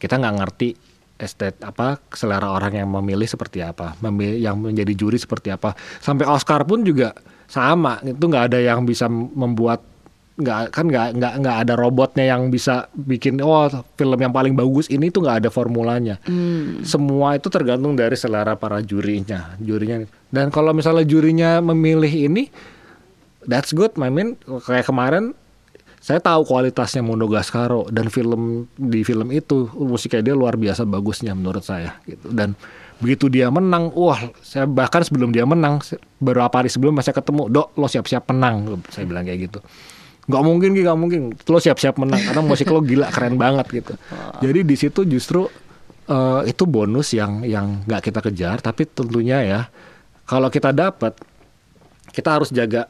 Kita nggak ngerti estet apa selera orang yang memilih seperti apa memilih yang menjadi juri seperti apa. Sampai Oscar pun juga sama itu nggak ada yang bisa membuat nggak kan nggak nggak nggak ada robotnya yang bisa bikin oh film yang paling bagus ini tuh nggak ada formulanya. Semua itu tergantung dari selera para jurinya jurinya. Dan kalau misalnya jurinya memilih ini that's good. I mean kayak kemarin saya tahu kualitasnya Mondo Gascaro dan film di film itu musiknya dia luar biasa bagusnya menurut saya gitu. Dan begitu dia menang wah saya bahkan sebelum dia menang beberapa hari sebelum saya ketemu dok lo siap-siap menang saya bilang kayak gitu. Nggak mungkin Ki, nggak mungkin. Lo siap-siap menang karena musik lo gila keren banget gitu. Jadi di situ justru eh, itu bonus yang yang nggak kita kejar tapi tentunya ya kalau kita dapat kita harus jaga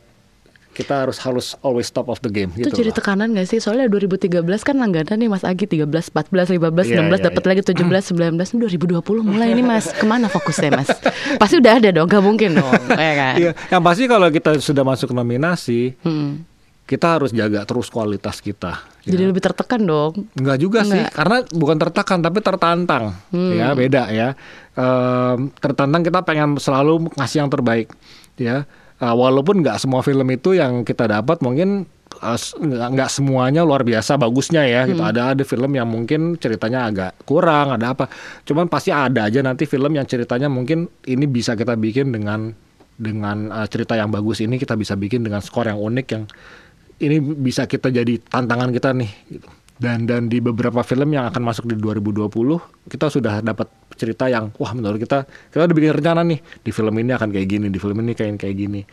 kita harus harus always top of the game itu gitu jadi loh. tekanan gak sih soalnya 2013 kan langganan nih Mas Agi 13 14 15 Iya, 16 iya, dapat iya. lagi 17 19 [clears throat] ini 2020 mulai nih Mas ke mana fokusnya Mas pasti udah ada dong gak mungkin dong [laughs] ya kan Iya, yang pasti kalau kita sudah masuk nominasi, Hmm. kita harus jaga terus kualitas kita. ya. jadi lebih tertekan dong Enggak juga sih, Enggak. karena bukan tertekan tapi tertantang, ya beda ya. Em, tertantang kita pengen selalu ngasih yang terbaik, ya. Eh, walaupun nggak semua film itu yang kita dapat mungkin eh, nggak nggak semuanya luar biasa bagusnya ya. Gitu. Ada ada film yang mungkin ceritanya agak kurang, ada apa. Cuman pasti ada aja nanti film yang ceritanya mungkin ini bisa kita bikin dengan dengan eh, cerita yang bagus ini kita bisa bikin dengan skor yang unik yang ini bisa kita jadi tantangan kita nih gitu. Dan dan di beberapa film yang akan masuk di 2020 kita sudah dapat cerita yang wah menurut kita kita udah bikin rencana nih di film ini akan kayak gini, di film ini kayak kayak gini.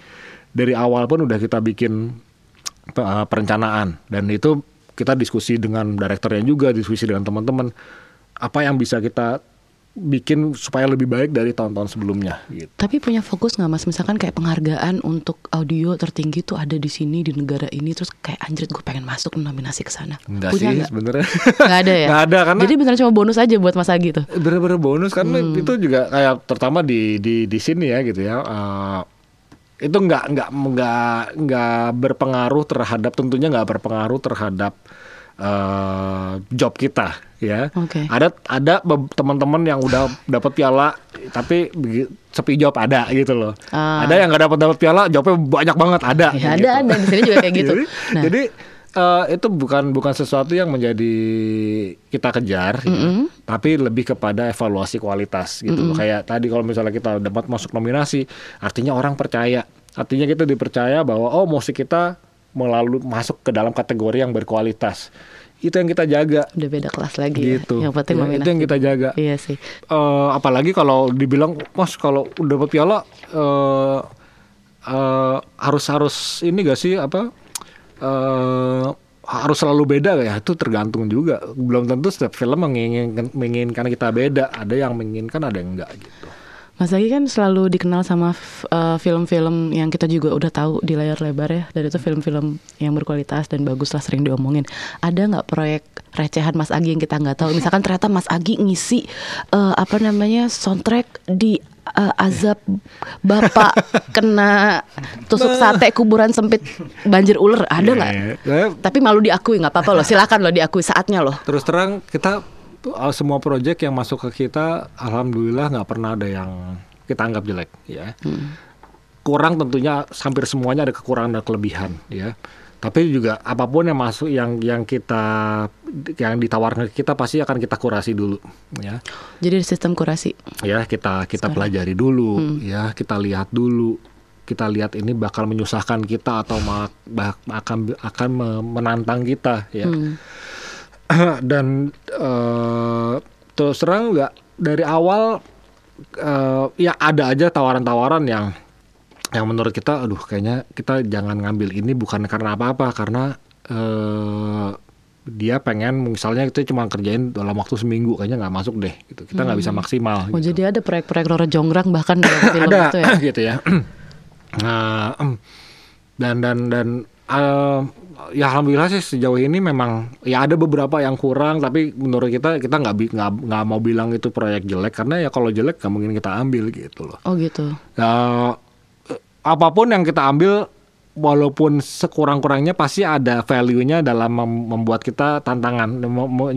Dari awal pun udah kita bikin eh, perencanaan dan itu kita diskusi dengan direkturnya juga, diskusi dengan teman-teman apa yang bisa kita bikin supaya lebih baik dari tahun-tahun sebelumnya gitu. Tapi punya fokus nggak mas? Misalkan kayak penghargaan untuk audio tertinggi tuh ada di sini di negara ini, terus kayak anjrit gue pengen masuk nominasi ke sana. Enggak Punya sih sebenarnya. Nggak ada ya? [laughs] Nggak ada karena Jadi benar cuma bonus aja buat Mas Agi tuh. bener-bener bonus karena Hmm. itu juga kayak terutama di di di sini ya gitu ya eh, itu nggak nggak nggak nggak berpengaruh terhadap tentunya nggak berpengaruh terhadap eh, job kita ya Oke. ada ada teman-teman yang udah dapat piala tapi sepi job ada gitu loh Ah. ada yang nggak dapat dapat piala jobnya banyak banget ada Ya, gitu. ada ada di sini juga kayak [laughs] gitu. jadi, Nah. jadi eh, itu bukan bukan sesuatu yang menjadi kita kejar, ya. tapi lebih kepada evaluasi kualitas gitu. loh. Kayak tadi kalau misalnya kita dapat masuk nominasi, artinya orang percaya, artinya kita dipercaya bahwa oh musik kita melalui masuk ke dalam kategori yang berkualitas. Itu yang kita jaga. Udah beda kelas lagi Gitu. ya. Yang penting Ya, nominasi. itu yang kita jaga. Iya sih. Eh, apalagi kalau dibilang mas kalau udah dapat piala eh eh, harus harus ini gak sih apa eh harus selalu beda ya itu tergantung juga belum tentu setiap film menginginkan menginginkan kita beda ada yang menginginkan ada yang enggak gitu Mas Agi kan selalu dikenal sama eh, film-film yang kita juga udah tahu di layar lebar ya. Dan itu film-film yang berkualitas dan bagus lah sering diomongin. Ada nggak proyek recehan Mas Agi yang kita nggak tahu? Misalkan ternyata Mas Agi ngisi eh, apa namanya soundtrack di eh, azab bapak kena tusuk sate kuburan sempit banjir ular. Ada nggak? Eh, Tapi malu diakui nggak apa-apa loh. Silakan loh diakui saatnya loh. terus terang kita uh, semua proyek yang masuk ke kita alhamdulillah nggak pernah ada yang kita anggap jelek ya kurang tentunya hampir semuanya ada kekurangan dan kelebihan ya. Tapi juga apa pun yang masuk yang yang kita yang ditawarkan ke kita pasti akan kita kurasi dulu ya. Jadi sistem kurasi. Ya, kita kita pelajari dulu ya, kita lihat dulu. Kita lihat ini bakal menyusahkan kita atau akan akan me- menantang kita ya. [clears throat] Dan eh, terus terang nggak dari awal eh, ya ada aja tawaran-tawaran yang yang menurut kita aduh kayaknya kita jangan ngambil ini bukan karena apa-apa karena eh dia pengen misalnya kita cuma kerjain dalam waktu seminggu kayaknya nggak masuk deh gitu kita nggak bisa maksimal Oh gitu. jadi ada proyek-proyek Roro Jonggrang bahkan dalam film ada itu ya. [clears throat] gitu ya [clears throat] nah dan dan dan eh, ya alhamdulillah sih sejauh ini memang ya ada beberapa yang kurang tapi menurut kita kita nggak nggak mau bilang itu proyek jelek karena ya kalau jelek nggak mungkin kita ambil gitu loh. Oh gitu. Eh, apa pun yang kita ambil walaupun sekurang-kurangnya pasti ada value-nya dalam mem- membuat kita tantangan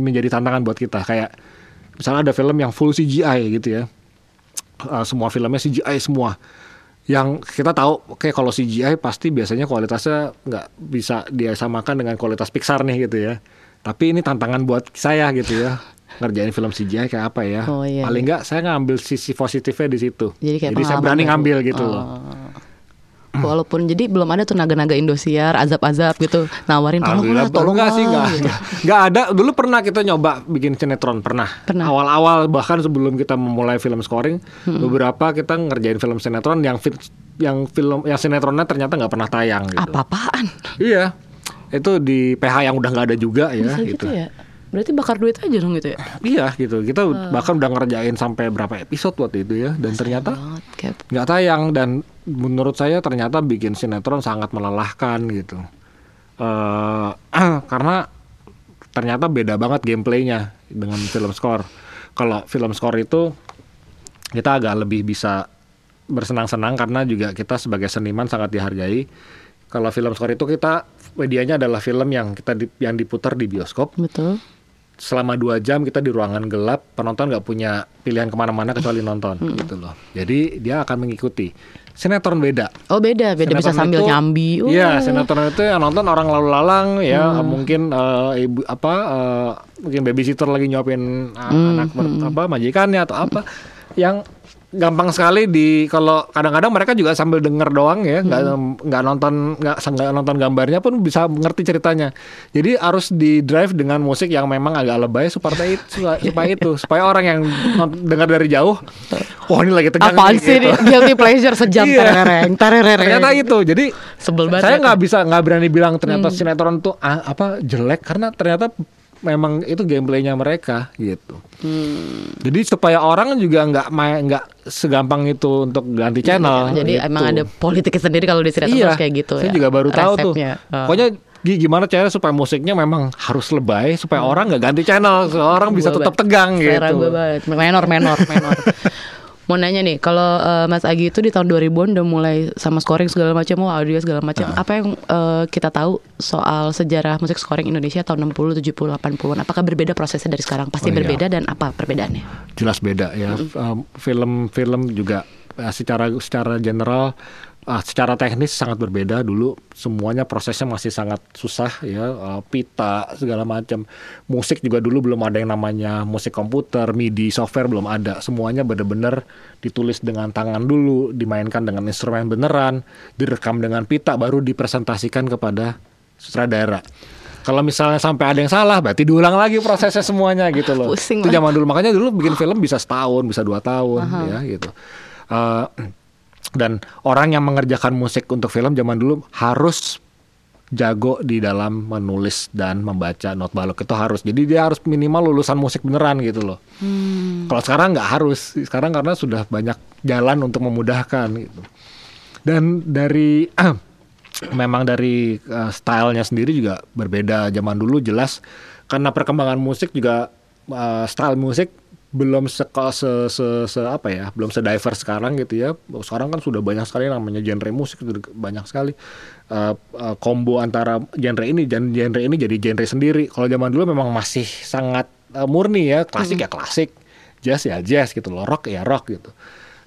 menjadi tantangan buat kita. Kayak misalnya ada film yang full CGI gitu ya. Eh, semua filmnya CGI semua yang kita tahu oke kalau CGI pasti biasanya kualitasnya nggak bisa dia samakan dengan kualitas Pixar nih gitu ya. Tapi ini tantangan buat saya gitu ya [laughs] ngerjain film CGI kayak apa ya. Oh, iya, paling nggak saya ngambil sisi positifnya di situ. Jadi kayak saya pengalaman. berani ngambil gitu Oh. loh Walaupun jadi belum ada tuh naga-naga Indosiar, azab-azab gitu, nawarin tolong lah, tolong enggak sih enggak, gitu. [laughs] enggak ada dulu pernah kita nyoba bikin sinetron pernah. Awal-awal bahkan sebelum kita memulai film scoring beberapa kita ngerjain film sinetron yang fit- yang film yang sinetronnya ternyata nggak pernah tayang gitu. Apa-apaan? Iya. Itu di PH yang udah nggak ada juga ya Bisa gitu ya? Berarti bakar duit aja dong gitu ya? Iya gitu. Kita bahkan udah ngerjain sampai berapa episode waktu itu ya dan ternyata Banget, kayak nggak tayang dan menurut saya ternyata bikin sinetron sangat melelahkan gitu. Eh [clears throat] karena ternyata beda banget gameplaynya dengan film score. Kalau film score itu kita agak lebih bisa bersenang-senang karena juga kita sebagai seniman sangat dihargai. Kalau film score itu kita medianya adalah film yang kita di- yang diputar di bioskop. Betul. selama dua jam kita di ruangan gelap penonton nggak punya pilihan ke mana-mana kecuali nonton gitu loh. Jadi dia akan mengikuti sinetron beda Oh beda, beda bisa Sinetron sambil itu- nyambi. Uh. Iya, sinetron itu yang nonton orang lalu lalang ya, mungkin eh, ibu apa eh, mungkin babysitter lagi nyuapin uh, anak ber- apa majikannya atau apa yang gampang sekali di kalau kadang-kadang mereka juga sambil denger doang ya, nggak nggak nonton nggak nonton gambarnya pun bisa ngerti ceritanya. Jadi harus di drive dengan musik yang memang agak lebay supaya itu supaya [laughs] itu supaya orang yang dengar dari jauh, wah ini lagi tegang Apaan nih," sih gitu. guilty pleasure sejam Iya. terereng, terereng. Ternyata itu. Jadi Sebel banget. saya ya. nggak bisa nggak berani bilang ternyata Hmm. sinetron tuh ah, apa jelek karena ternyata memang itu gameplaynya mereka gitu. Hmm. Jadi supaya orang juga nggak main nggak segampang itu untuk ganti channel. Jadi gitu. emang ada politiknya sendiri kalau di sinetron iya, kayak gitu Saya ya. juga baru tahu tuh. Resepnya. Oh. Pokoknya gi- gimana cara supaya musiknya memang harus lebay supaya orang nggak ganti channel, orang bisa tetap tegang Selera gitu. gue banget. Menor, menor, menor. [laughs] Mau nanya nih, kalau eh, Mas Agi itu di tahun 2000-an udah mulai sama scoring segala macam, wah audio segala macam. Ah. Apa yang eh, kita tahu soal sejarah musik scoring Indonesia tahun 60, 70, 80-an? Apakah berbeda prosesnya dari sekarang? Pasti Oh, iya. berbeda dan apa perbedaannya? jelas beda ya. Um, Film-film juga uh, secara secara general uh, secara teknis sangat berbeda. Dulu semuanya prosesnya masih sangat susah ya. Uh, pita segala macam. Musik juga dulu belum ada yang namanya musik komputer MIDI software belum ada. Semuanya benar-benar ditulis dengan tangan dulu dimainkan dengan instrumen beneran direkam dengan pita baru dipresentasikan kepada sutradara. Kalau misalnya sampai ada yang salah, berarti diulang lagi prosesnya semuanya gitu loh. [laughs] Pusing Itu zaman dulu. Makanya dulu bikin film bisa setahun, bisa dua tahun, ya gitu. Eh, dan orang yang mengerjakan musik untuk film zaman dulu harus jago di dalam menulis dan membaca not balok itu harus. Jadi dia harus minimal lulusan musik beneran gitu loh. Kalau sekarang nggak harus. Sekarang karena sudah banyak jalan untuk memudahkan gitu. Dan dari [clears throat] memang dari uh, stylenya sendiri juga berbeda zaman dulu jelas karena perkembangan musik juga uh, style musik belum se, se, se, se apa ya belum se-diverse sekarang gitu ya. Sekarang kan sudah banyak sekali namanya genre musik banyak sekali. Uh, uh, combo antara genre ini dan genre ini jadi genre sendiri. Kalau zaman dulu memang masih sangat uh, murni ya klasik ya klasik. Jazz ya jazz gitu loh rock ya rock gitu.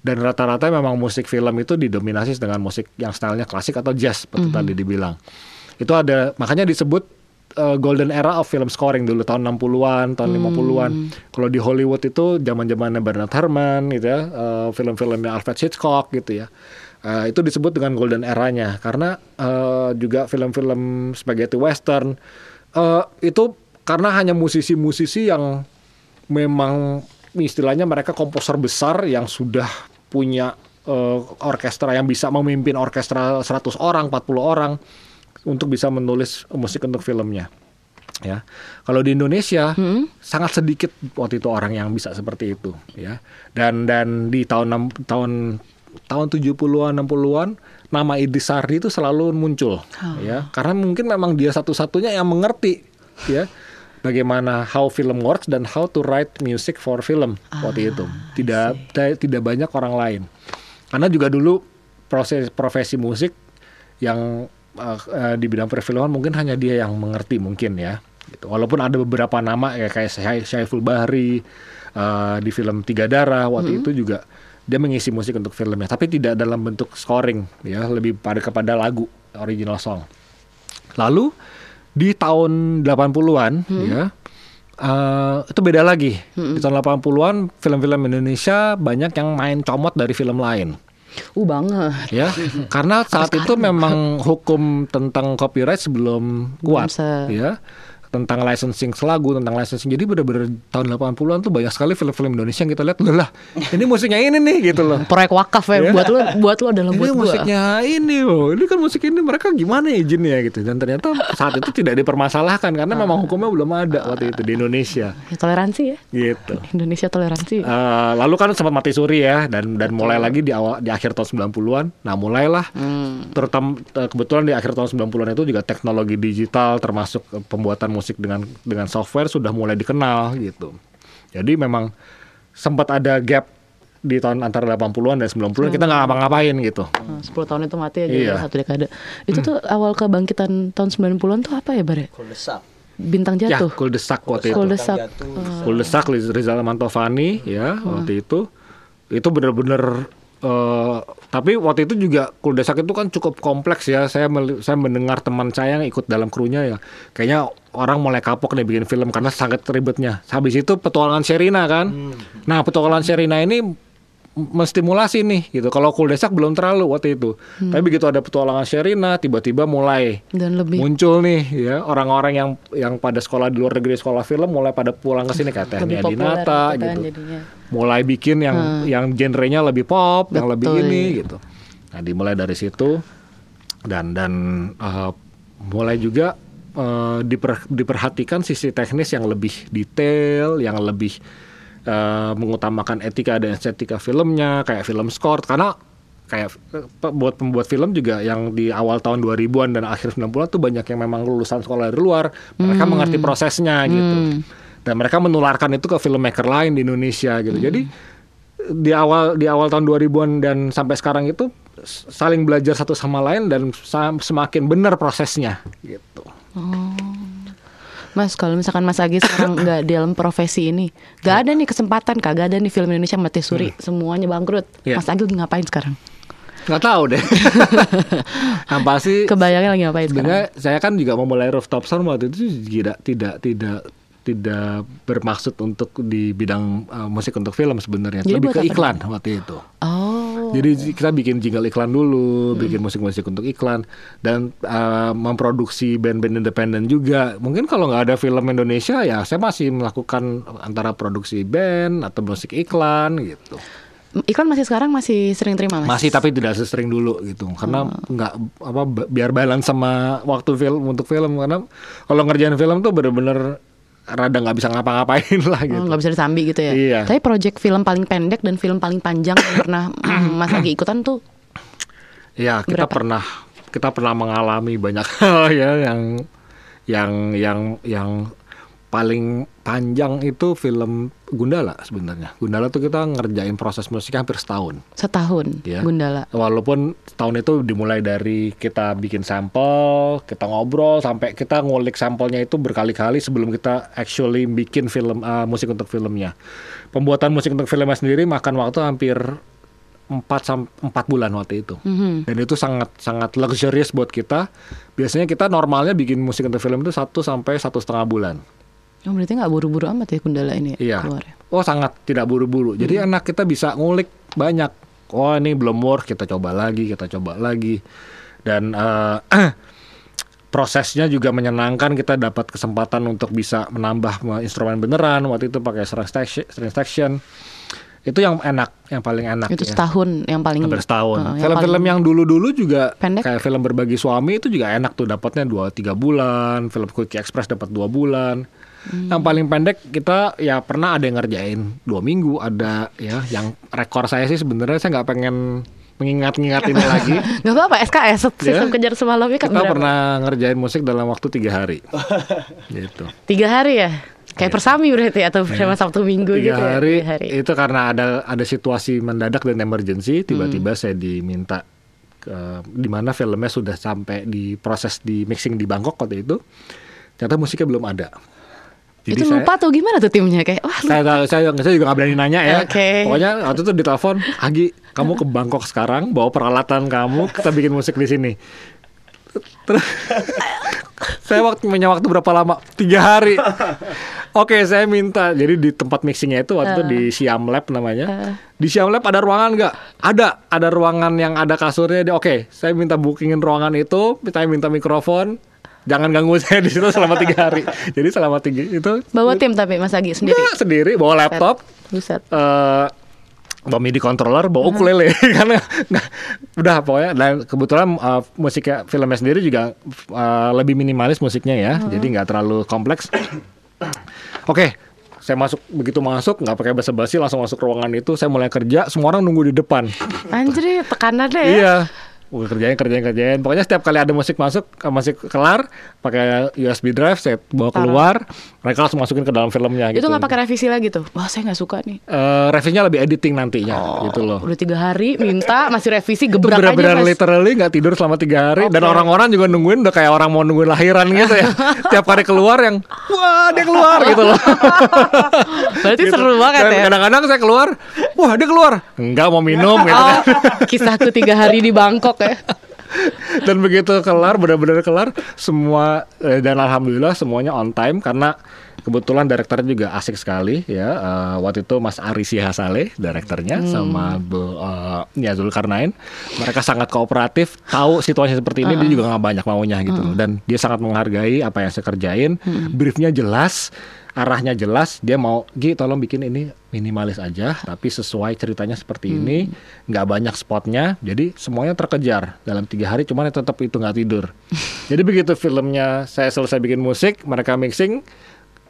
Dan rata-rata memang musik film itu didominasi dengan musik yang stylenya klasik atau jazz seperti Mhm. tadi dibilang. Itu ada makanya disebut uh, golden era of film scoring dulu tahun 60-an, tahun 50-an. Kalau di Hollywood itu zaman-zamannya Bernard Herrmann gitu ya, uh, film-filmnya Alfred Hitchcock gitu ya. Uh, itu disebut dengan golden eranya karena uh, juga film-film spaghetti western uh, itu karena hanya musisi-musisi yang memang istilahnya mereka komposer besar yang sudah punya uh, orkestra yang bisa memimpin orkestra 100 orang, 40 orang untuk bisa menulis musik untuk filmnya. Ya, kalau di Indonesia sangat sedikit waktu itu orang yang bisa seperti itu, ya. Dan dan di tahun enam- tahun tahun 70-an 60-an nama Idris Sardi itu selalu muncul, ya. Karena mungkin memang dia satu-satunya yang mengerti, ya. Bagaimana how film works dan how to write music for film waktu itu. Tidak tidak banyak orang lain. Karena juga dulu proses profesi musik yang uh, uh, di bidang perfilman mungkin hanya dia yang mengerti mungkin ya. Gitu. Walaupun ada beberapa nama ya kayak Syai- Syaiful Bahri uh, di film Tiga Darah waktu itu juga dia mengisi musik untuk filmnya, tapi tidak dalam bentuk scoring ya, lebih pada kepada lagu original song. Lalu di tahun 80-an ya eh, itu beda lagi. Di tahun 80-an film-film Indonesia banyak yang main comot dari film lain Uh banget. ya karena saat itu memang hukum tentang copyright sebelum kuat. Ya tentang licensing lagu tentang licensing jadi bener-bener tahun 80-an tuh banyak sekali film-film Indonesia yang kita lihat "Loh lah ini musiknya ini nih gitu loh [laughs] Proyek wakaf ya Iya. buat lo buat lo adalah ini buat gua. musiknya ini loh ini kan musik ini mereka gimana ya izinnya gitu dan ternyata saat itu tidak dipermasalahkan karena memang hukumnya belum ada waktu itu di Indonesia Ya, toleransi ya. gitu Indonesia toleransi. Eh, lalu kan sempat mati suri ya dan dan mulai lagi di awal di akhir tahun 90-an. Nah, mulailah terutama eh, kebetulan di akhir tahun 90-an itu juga teknologi digital termasuk eh, pembuatan musik dengan dengan software sudah mulai dikenal gitu. Jadi memang sempat ada gap di tahun antara 80-an dan 90-an kita nggak ngapa-ngapain gitu. Nah, 10 tahun itu mati aja Iya. satu dekade. Itu tuh awal kebangkitan tahun 90-an tuh apa ya, Bare? Kuldesak. Bintang Ya, jatuh. kuldesak waktu itu. Kuldesak. Jatuh. Kuldesak Rizal Mantovani ya waktu itu itu benar-benar eh, tapi waktu itu juga Kuldesak itu kan cukup kompleks ya. Saya saya mendengar teman saya yang ikut dalam krunya ya. Kayaknya orang mulai kapok nih bikin film karena sangat ribetnya. Habis itu petualangan Sherina kan. Nah petualangan Sherina ini menstimulasi nih gitu. Kalau Kuldesak belum terlalu waktu itu. Tapi begitu ada petualangan Sherina tiba-tiba mulai Dan lebih muncul nih ya orang-orang yang yang pada sekolah di luar negeri sekolah film mulai pada pulang ke sini. Kayak lebih Tehnya populer Dinata gitu kan gitu. jadinya. mulai bikin yang yang genrenya lebih pop yang lebih Betul. ini gitu. Nah dimulai dari situ. Dan dan eh, mulai juga eh, diper- diperhatikan sisi teknis yang lebih detail yang lebih eh, mengutamakan etika dan estetika filmnya kayak film score karena kayak eh, buat pembuat film juga yang di awal tahun 2000-an dan akhir 90-an tuh banyak yang memang lulusan sekolah dari luar. Mereka mengerti prosesnya gitu. Dan mereka menularkan itu ke filmmaker lain di Indonesia gitu. Jadi di awal di awal tahun 2000-an dan sampai sekarang itu saling belajar satu sama lain dan semakin benar prosesnya gitu Mas, kalau misalkan Mas Agi sekarang [laughs] nggak dalam profesi ini, nggak ada nih kesempatan, kagak ada nih film Indonesia mati suri, semuanya bangkrut. Iya. Mas Agi lagi ngapain sekarang? nggak tahu deh yang [laughs] pasti Kebayangnya lagi ngapain sekarang? sebenarnya saya kan juga memulai rooftop sound waktu itu tidak tidak tidak tidak bermaksud untuk di bidang uh, musik untuk film sebenarnya Jadi lebih ke apa iklan waktu itu Oh, Jadi kita bikin jingle iklan dulu, bikin musik-musik untuk iklan dan uh, memproduksi band-band independen juga. Mungkin kalau nggak ada film Indonesia ya saya masih melakukan antara produksi band atau musik iklan gitu. iklan masih sekarang masih sering terima mas? Masih tapi tidak sesering dulu gitu. Karena nggak apa ba- biar balance sama waktu film untuk film karena kalau ngerjain film tuh bener-bener rada nggak bisa ngapa-ngapain [laughs] lah Oh, gitu. nggak bisa disambi gitu ya? Iya. Tapi project film paling pendek dan film paling panjang yang pernah [clears throat] Mas Agi [clears throat] ikutan tuh Ya, kita Berapa? pernah kita pernah mengalami banyak [laughs] hal ya yang yang yang yang paling panjang itu film Gundala sebenarnya. Gundala tuh kita ngerjain proses musiknya hampir setahun. setahun Ya. Gundala. Walaupun tahun itu dimulai dari kita bikin sampel, kita ngobrol sampai kita ngulik sampelnya itu berkali-kali sebelum kita actually bikin film uh, musik untuk filmnya. Pembuatan musik untuk filmnya sendiri makan waktu hampir 4 sampai 4 bulan waktu itu. Mhm. Dan itu sangat sangat luxurious buat kita. Biasanya kita normalnya bikin musik untuk film itu 1 sampai satu setengah bulan. Oh, berarti nggak buru-buru amat ya Gundala ini Iya. keluar. ya? Oh sangat tidak buru-buru. Jadi enak kita bisa ngulik banyak. Oh ini belum work kita coba lagi, kita coba lagi. Dan eh, [clears throat] prosesnya juga menyenangkan. Kita dapat kesempatan untuk bisa menambah instrumen beneran. Waktu itu pakai string section. Itu yang enak, yang paling enak. Itu ya. setahun yang paling Hampir setahun. Yang Film-film paling- yang dulu-dulu juga Pendek? kayak film berbagi suami itu juga enak tuh dapatnya 2 3 bulan, film Quickie Express dapat dua bulan. Hmm. Yang paling pendek kita ya pernah ada yang ngerjain dua minggu, ada ya yang rekor saya sih sebenarnya saya nggak pengen mengingat-ingat ini [laughs] lagi. Nggak apa-apa SKS sistem Ya. kejar semalamnya kan Kita berapa? pernah ngerjain musik dalam waktu tiga hari. [laughs] gitu. Tiga hari ya? Kayak persami berarti atau sama Sabtu Minggu Iya. tiga gitu ya? hari, Tiga hari. itu karena ada ada situasi mendadak dan emergency tiba-tiba Hmm. saya diminta ke di mana filmnya sudah sampai di proses di mixing di Bangkok waktu itu ternyata musiknya belum ada itu saya, lupa tuh gimana tuh timnya? Kayak wah saya, saya, saya juga gak berani nanya ya. Oke. pokoknya waktu itu ditelepon Agi kamu ke Bangkok sekarang bawa peralatan kamu kita bikin musik di sini. Terus [laughs] saya waktu punya waktu berapa lama? Tiga hari. Oke saya minta. Jadi di tempat mixingnya itu waktu itu di Siam Lab namanya. Di Siam Lab ada ruangan nggak? Ada. Ada ruangan yang ada kasurnya. Dia, oke saya minta bookingin ruangan itu saya minta mikrofon jangan ganggu saya di situ selama tiga hari. [laughs] Jadi selama tiga itu bawa tim tapi Mas Agi sendiri? Nggak, sendiri. Bawa laptop. Buset. Eh bawa MIDI controller, bawa ukulele. [laughs] Karena nggak- udah pokoknya. Dan kebetulan eh, musiknya filmnya sendiri juga eh, lebih minimalis musiknya ya, jadi nggak terlalu kompleks. [coughs] Oke, saya masuk begitu masuk nggak pakai basa-basi langsung masuk ruangan itu, saya mulai kerja, semua orang nunggu di depan. Anjir tekanannya ya. Iya. Gue kerjain, kerjain, kerjain. Pokoknya setiap kali ada musik masuk, musik kelar, pakai USB drive, saya bawa keluar, mereka langsung masukin ke dalam filmnya. itu gitu. nggak pakai revisi lagi tuh wah saya nggak suka nih Eh, revisinya lebih editing nantinya, gitu loh. udah tiga hari minta masih revisi gebrak aja benar-benar mas literally nggak tidur selama tiga hari dan Oke. orang-orang juga nungguin udah kayak orang mau nungguin lahiran gitu ya [laughs] tiap hari keluar yang wah dia keluar gitu loh [laughs] berarti Gitu. seru banget Dan ya kadang-kadang saya keluar wah dia keluar enggak mau minum [laughs] gitu Oh, kan kisahku tiga hari di Bangkok ya. [laughs] dan begitu kelar benar-benar kelar semua eh, dan alhamdulillah semuanya on time karena kebetulan direkturnya juga asik sekali ya. Eh, waktu itu Mas Ari Sihasale direkturnya sama Bu uh, ya Zulkarnain. Mereka sangat kooperatif tahu situasi seperti ini dia juga nggak banyak maunya gitu loh. dan dia sangat menghargai apa yang saya kerjain. Briefnya jelas arahnya jelas dia mau Gi tolong bikin ini minimalis aja tapi sesuai ceritanya seperti ini nggak banyak spotnya. Jadi semuanya terkejar dalam tiga hari cuman tetap itu nggak tidur. [laughs] Jadi begitu filmnya saya selesai bikin musik mereka mixing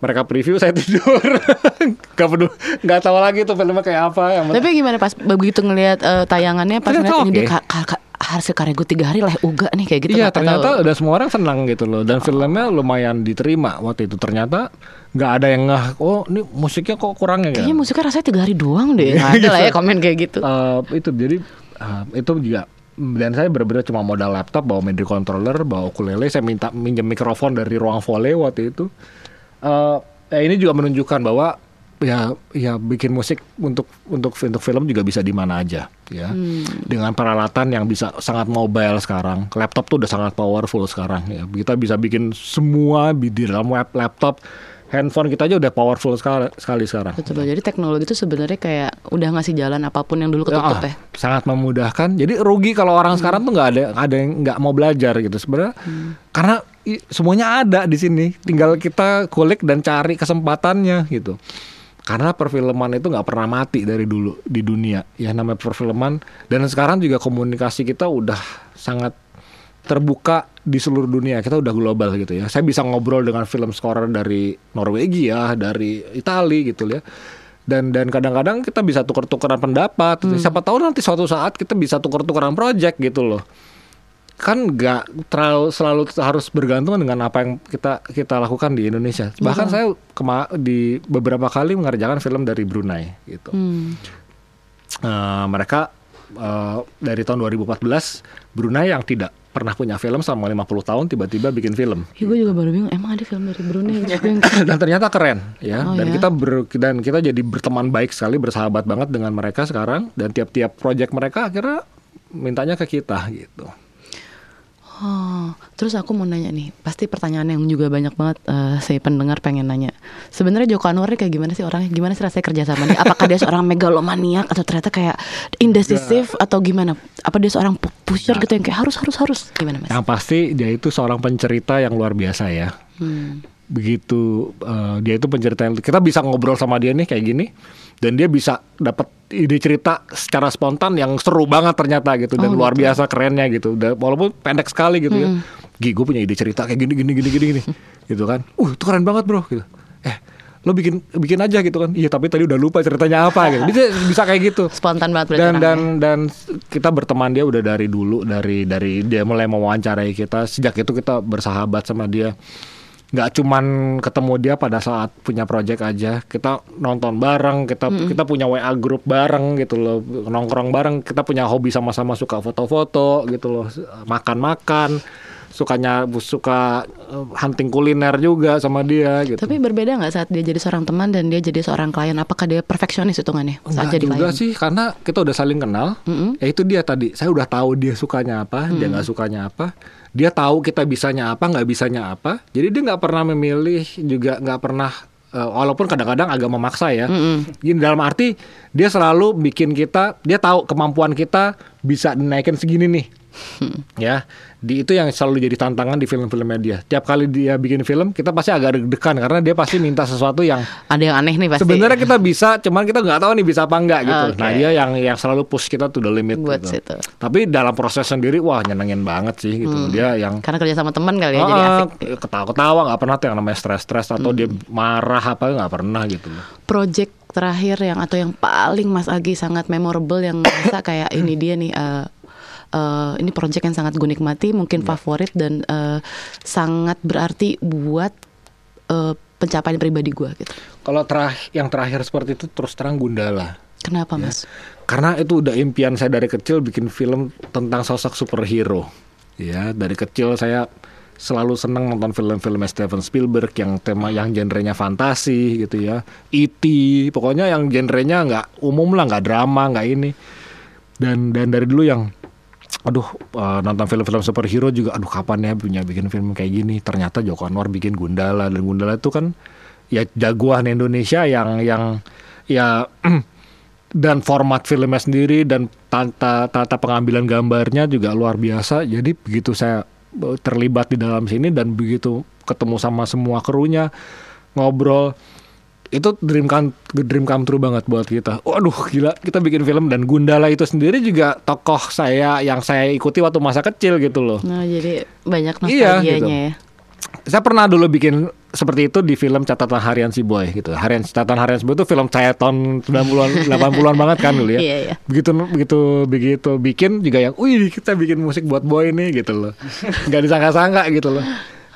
mereka preview saya tidur [laughs] nggak peduli nggak tahu lagi tuh filmnya kayak apa yang Tapi gimana pas begitu ngelihat eh, tayangannya pas ngeliat ini dia oke. ka- ka- ka- hasil karya gue tiga hari lah uga nih kayak gitu Iya ternyata tahu. udah semua orang senang gitu loh dan filmnya lumayan diterima waktu itu ternyata nggak ada yang ngeh oh ini musiknya kok kurang ya Kayaknya musiknya rasanya tiga hari doang deh. [laughs] Nggak ada lah ya komen kayak gitu. Eh, itu jadi eh, itu juga dan saya benar-benar cuma modal laptop bawa MIDI controller bawa ukulele saya minta minjem mikrofon dari ruang volley waktu itu Eh, ya ini juga menunjukkan bahwa ya ya bikin musik untuk untuk untuk film juga bisa di mana aja ya dengan peralatan yang bisa sangat mobile sekarang laptop tuh udah sangat powerful sekarang ya kita bisa bikin semua di dalam web laptop handphone kita aja udah powerful sekali sekali sekarang Betul. Jadi teknologi itu sebenarnya kayak udah ngasih jalan apa pun yang dulu ketutup Ah, ya. sangat memudahkan. Jadi rugi kalau orang sekarang tuh nggak ada ada yang nggak mau belajar gitu sebenarnya. Karena i- semuanya ada di sini. Tinggal kita kulik dan cari kesempatannya gitu. Karena perfilman itu nggak pernah mati dari dulu di dunia. Ya namanya perfilman dan sekarang juga komunikasi kita udah sangat terbuka di seluruh dunia. Kita udah global gitu ya. Saya bisa ngobrol dengan film scorer dari Norwegia, dari Italia gitu ya. Dan dan kadang-kadang kita bisa tukar-tukaran pendapat. Siapa tahu nanti suatu saat kita bisa tukar-tukaran project gitu loh. Kan nggak terlalu selalu harus bergantung dengan apa yang kita kita lakukan di Indonesia. Bahkan saya kema di beberapa kali mengerjakan film dari Brunei gitu. Hmm. Eh, mereka eh, dari tahun 2014 Brunei yang tidak pernah punya film selama 50 tahun tiba-tiba bikin film Ya, gue juga baru bingung. Emang ada film dari Brunei [laughs] dan ternyata keren ya Oh, dan ya? kita ber- dan kita jadi berteman baik sekali bersahabat banget dengan mereka sekarang dan tiap-tiap project mereka akhirnya mintanya ke kita gitu Oh, terus aku mau nanya nih, pasti pertanyaan yang juga banyak banget eh, si pendengar pengen nanya. Sebenarnya Joko Anwar ini kayak gimana sih orangnya? Gimana sih rasanya kerja sama dia? Apakah dia seorang megalomaniak atau ternyata kayak indecisif atau gimana? Apa dia seorang pu- pusher gitu yang kayak harus harus harus gimana mas? yang pasti dia itu seorang pencerita yang luar biasa ya Hmm. begitu eh, dia itu pencerita yang kita bisa ngobrol sama dia nih kayak gini dan dia bisa dapat ide cerita secara spontan yang seru banget ternyata gitu. Dan Oh, luar gitu. biasa kerennya gitu. Dan walaupun pendek sekali gitu ya. Hmm. Gi gue punya ide cerita kayak gini gini gini gini gini. [laughs] Gitu kan. Uh itu keren banget bro gitu. Eh lo bikin bikin aja gitu kan. Iya tapi tadi udah lupa ceritanya apa gitu. Bisa bisa kayak gitu. Spontan banget dan dan dan kita berteman dia udah dari dulu dari dari dia mulai mewawancarai kita. Sejak itu kita bersahabat sama dia nggak cuman ketemu dia pada saat punya project aja kita nonton bareng kita kita punya WA grup bareng gitu loh nongkrong bareng kita punya hobi sama-sama suka foto-foto gitu loh makan-makan sukanya suka eh, hunting kuliner juga sama dia gitu Tapi berbeda nggak saat dia jadi seorang teman dan dia jadi seorang klien? Apakah dia perfeksionis hitungannya saat Enggak jadi juga klien? sih karena kita udah saling kenal. Mm-mm. Ya itu dia tadi. Saya udah tahu dia sukanya apa, dia nggak sukanya apa. Dia tahu kita bisanya apa, nggak bisanya apa. Jadi dia nggak pernah memilih juga nggak pernah eh, walaupun kadang-kadang agak memaksa ya. Mm-mm. Gini dalam arti dia selalu bikin kita, dia tahu kemampuan kita bisa dinaikin segini nih. Ya, di itu yang selalu jadi tantangan di film-filmnya dia. Tiap kali dia bikin film, kita pasti agak deg-degan karena dia pasti minta sesuatu yang Ada yang aneh nih pasti. Sebenarnya kita bisa, cuman kita nggak tahu nih bisa apa enggak gitu. Oke. Nah dia yang yang selalu push kita to the limit Buat gitu. situ. Tapi dalam proses sendiri, wah nyenengin banget sih gitu. Dia yang Karena kerja sama teman kali ya jadi ah, asik. ketawa-ketawa nggak pernah tuh yang namanya stres-stres atau dia marah apa nggak pernah gitu. project terakhir yang atau yang paling Mas Agi sangat memorable yang [coughs] merasa kayak ini dia nih eh, eh, ini project yang sangat gue nikmati mungkin favorit dan eh, sangat berarti buat eh, pencapaian pribadi gue gitu. Kalau terakhir yang terakhir seperti itu terus terang Gundala. Kenapa Ya. Mas? Karena itu udah impian saya dari kecil bikin film tentang sosok superhero. Ya, dari kecil saya selalu senang nonton film-film Steven Spielberg yang tema yang genrenya fantasi gitu ya. E.T. pokoknya yang genrenya nggak umum lah, nggak drama, nggak ini. Dan dan dari dulu yang aduh eh, nonton film-film superhero juga aduh kapan ya punya bikin film kayak gini? Ternyata Joko Anwar bikin Gundala dan Gundala itu kan ya jagoan Indonesia yang yang ya [clears throat] dan format filmnya sendiri dan tata tata pengambilan gambarnya juga luar biasa. Jadi begitu saya eh, terlibat di dalam sini dan begitu ketemu sama semua krunya ngobrol itu dream come dream come true banget buat kita. Waduh gila kita bikin film dan Gundala itu sendiri juga tokoh saya yang saya ikuti waktu masa kecil gitu loh. Nah jadi banyak Iya, nostalgianya gitu. ya. Saya pernah dulu bikin seperti itu di film Catatan Harian Si Boy gitu. Harian Catatan Harian Si Boy itu film saya tahun 90-an 80-an [laughs] banget kan dulu ya. Iya, iya. Begitu begitu begitu bikin juga yang wih kita bikin musik buat boy nih gitu loh. [laughs] Nggak disangka-sangka gitu loh.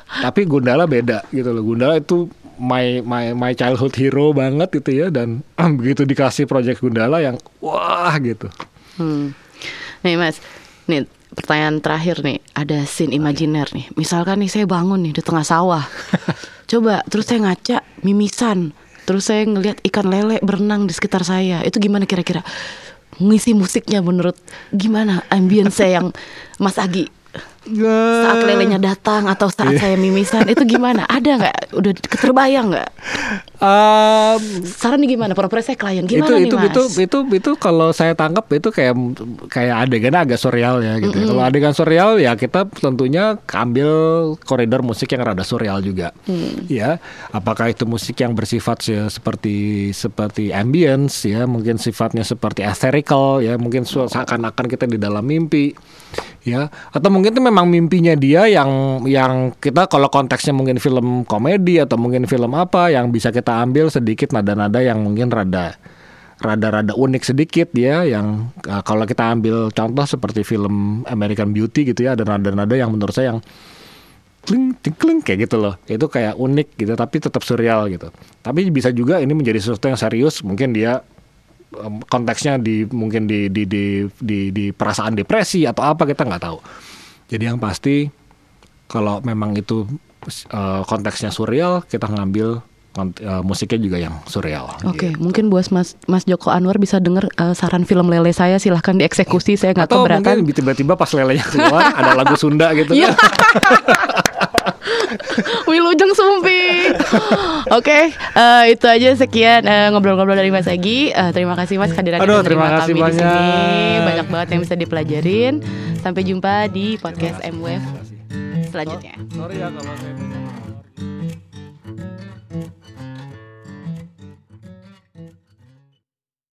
Tapi Gundala beda gitu loh. Gundala itu my my my childhood hero banget gitu ya dan [clears throat] begitu dikasih project Gundala yang wah gitu. Hmm. Nih Mas, nih pertanyaan terakhir nih, ada scene imajiner nih. Misalkan nih saya bangun nih di tengah sawah. [laughs] Coba terus saya ngaca mimisan. Terus saya ngelihat ikan lele berenang di sekitar saya. Itu gimana kira-kira? Ngisi musiknya menurut gimana ambience yang Mas Agi saat lelenya datang atau saat Iya. saya mimisan itu gimana? Ada nggak? Udah terbayang nggak? Um, Saran nih gimana? Pura-pura saya klien gimana itu nih itu Mas? itu itu itu kalau saya tangkap itu kayak kayak adegannya agak surreal ya gitu. ya. Kalau adegan surreal ya kita tentunya ambil koridor musik yang rada surreal juga. Ya, apakah itu musik yang bersifat se- seperti seperti ambience ya, mungkin sifatnya seperti ethereal ya, mungkin seakan-akan kita di dalam mimpi ya atau mungkin itu memang mimpinya dia yang yang kita kalau konteksnya mungkin film komedi atau mungkin film apa yang bisa kita ambil sedikit nada-nada yang mungkin rada rada-rada unik sedikit ya yang uh, kalau kita ambil contoh seperti film American Beauty gitu ya ada nada-nada yang menurut saya yang kling kling kayak gitu loh. Itu kayak unik gitu tapi tetap surreal gitu. Tapi bisa juga ini menjadi sesuatu yang serius mungkin dia konteksnya di mungkin di di di di, di perasaan depresi atau apa kita nggak tahu Jadi yang pasti kalau memang itu eh, konteksnya surreal, kita ngambil eh, musiknya juga yang surreal. Oke, gitu. mungkin buat Mas Mas Joko Anwar bisa denger eh, saran film lele saya silahkan dieksekusi saya nggak Atau keberatan. mungkin tiba-tiba pas lelenya keluar [laughs] ada lagu Sunda gitu Iya. [laughs] [laughs] Wilujeng Sumping. Oke, eh, itu aja sekian eh, ngobrol-ngobrol dari Mas Agi. Eh, terima kasih Mas kehadirannya Aduh, dan terima kasih kami di sini. banyak. Banyak banget yang bisa dipelajarin. Sampai jumpa di podcast MWF selanjutnya. Sorry ya kalau saya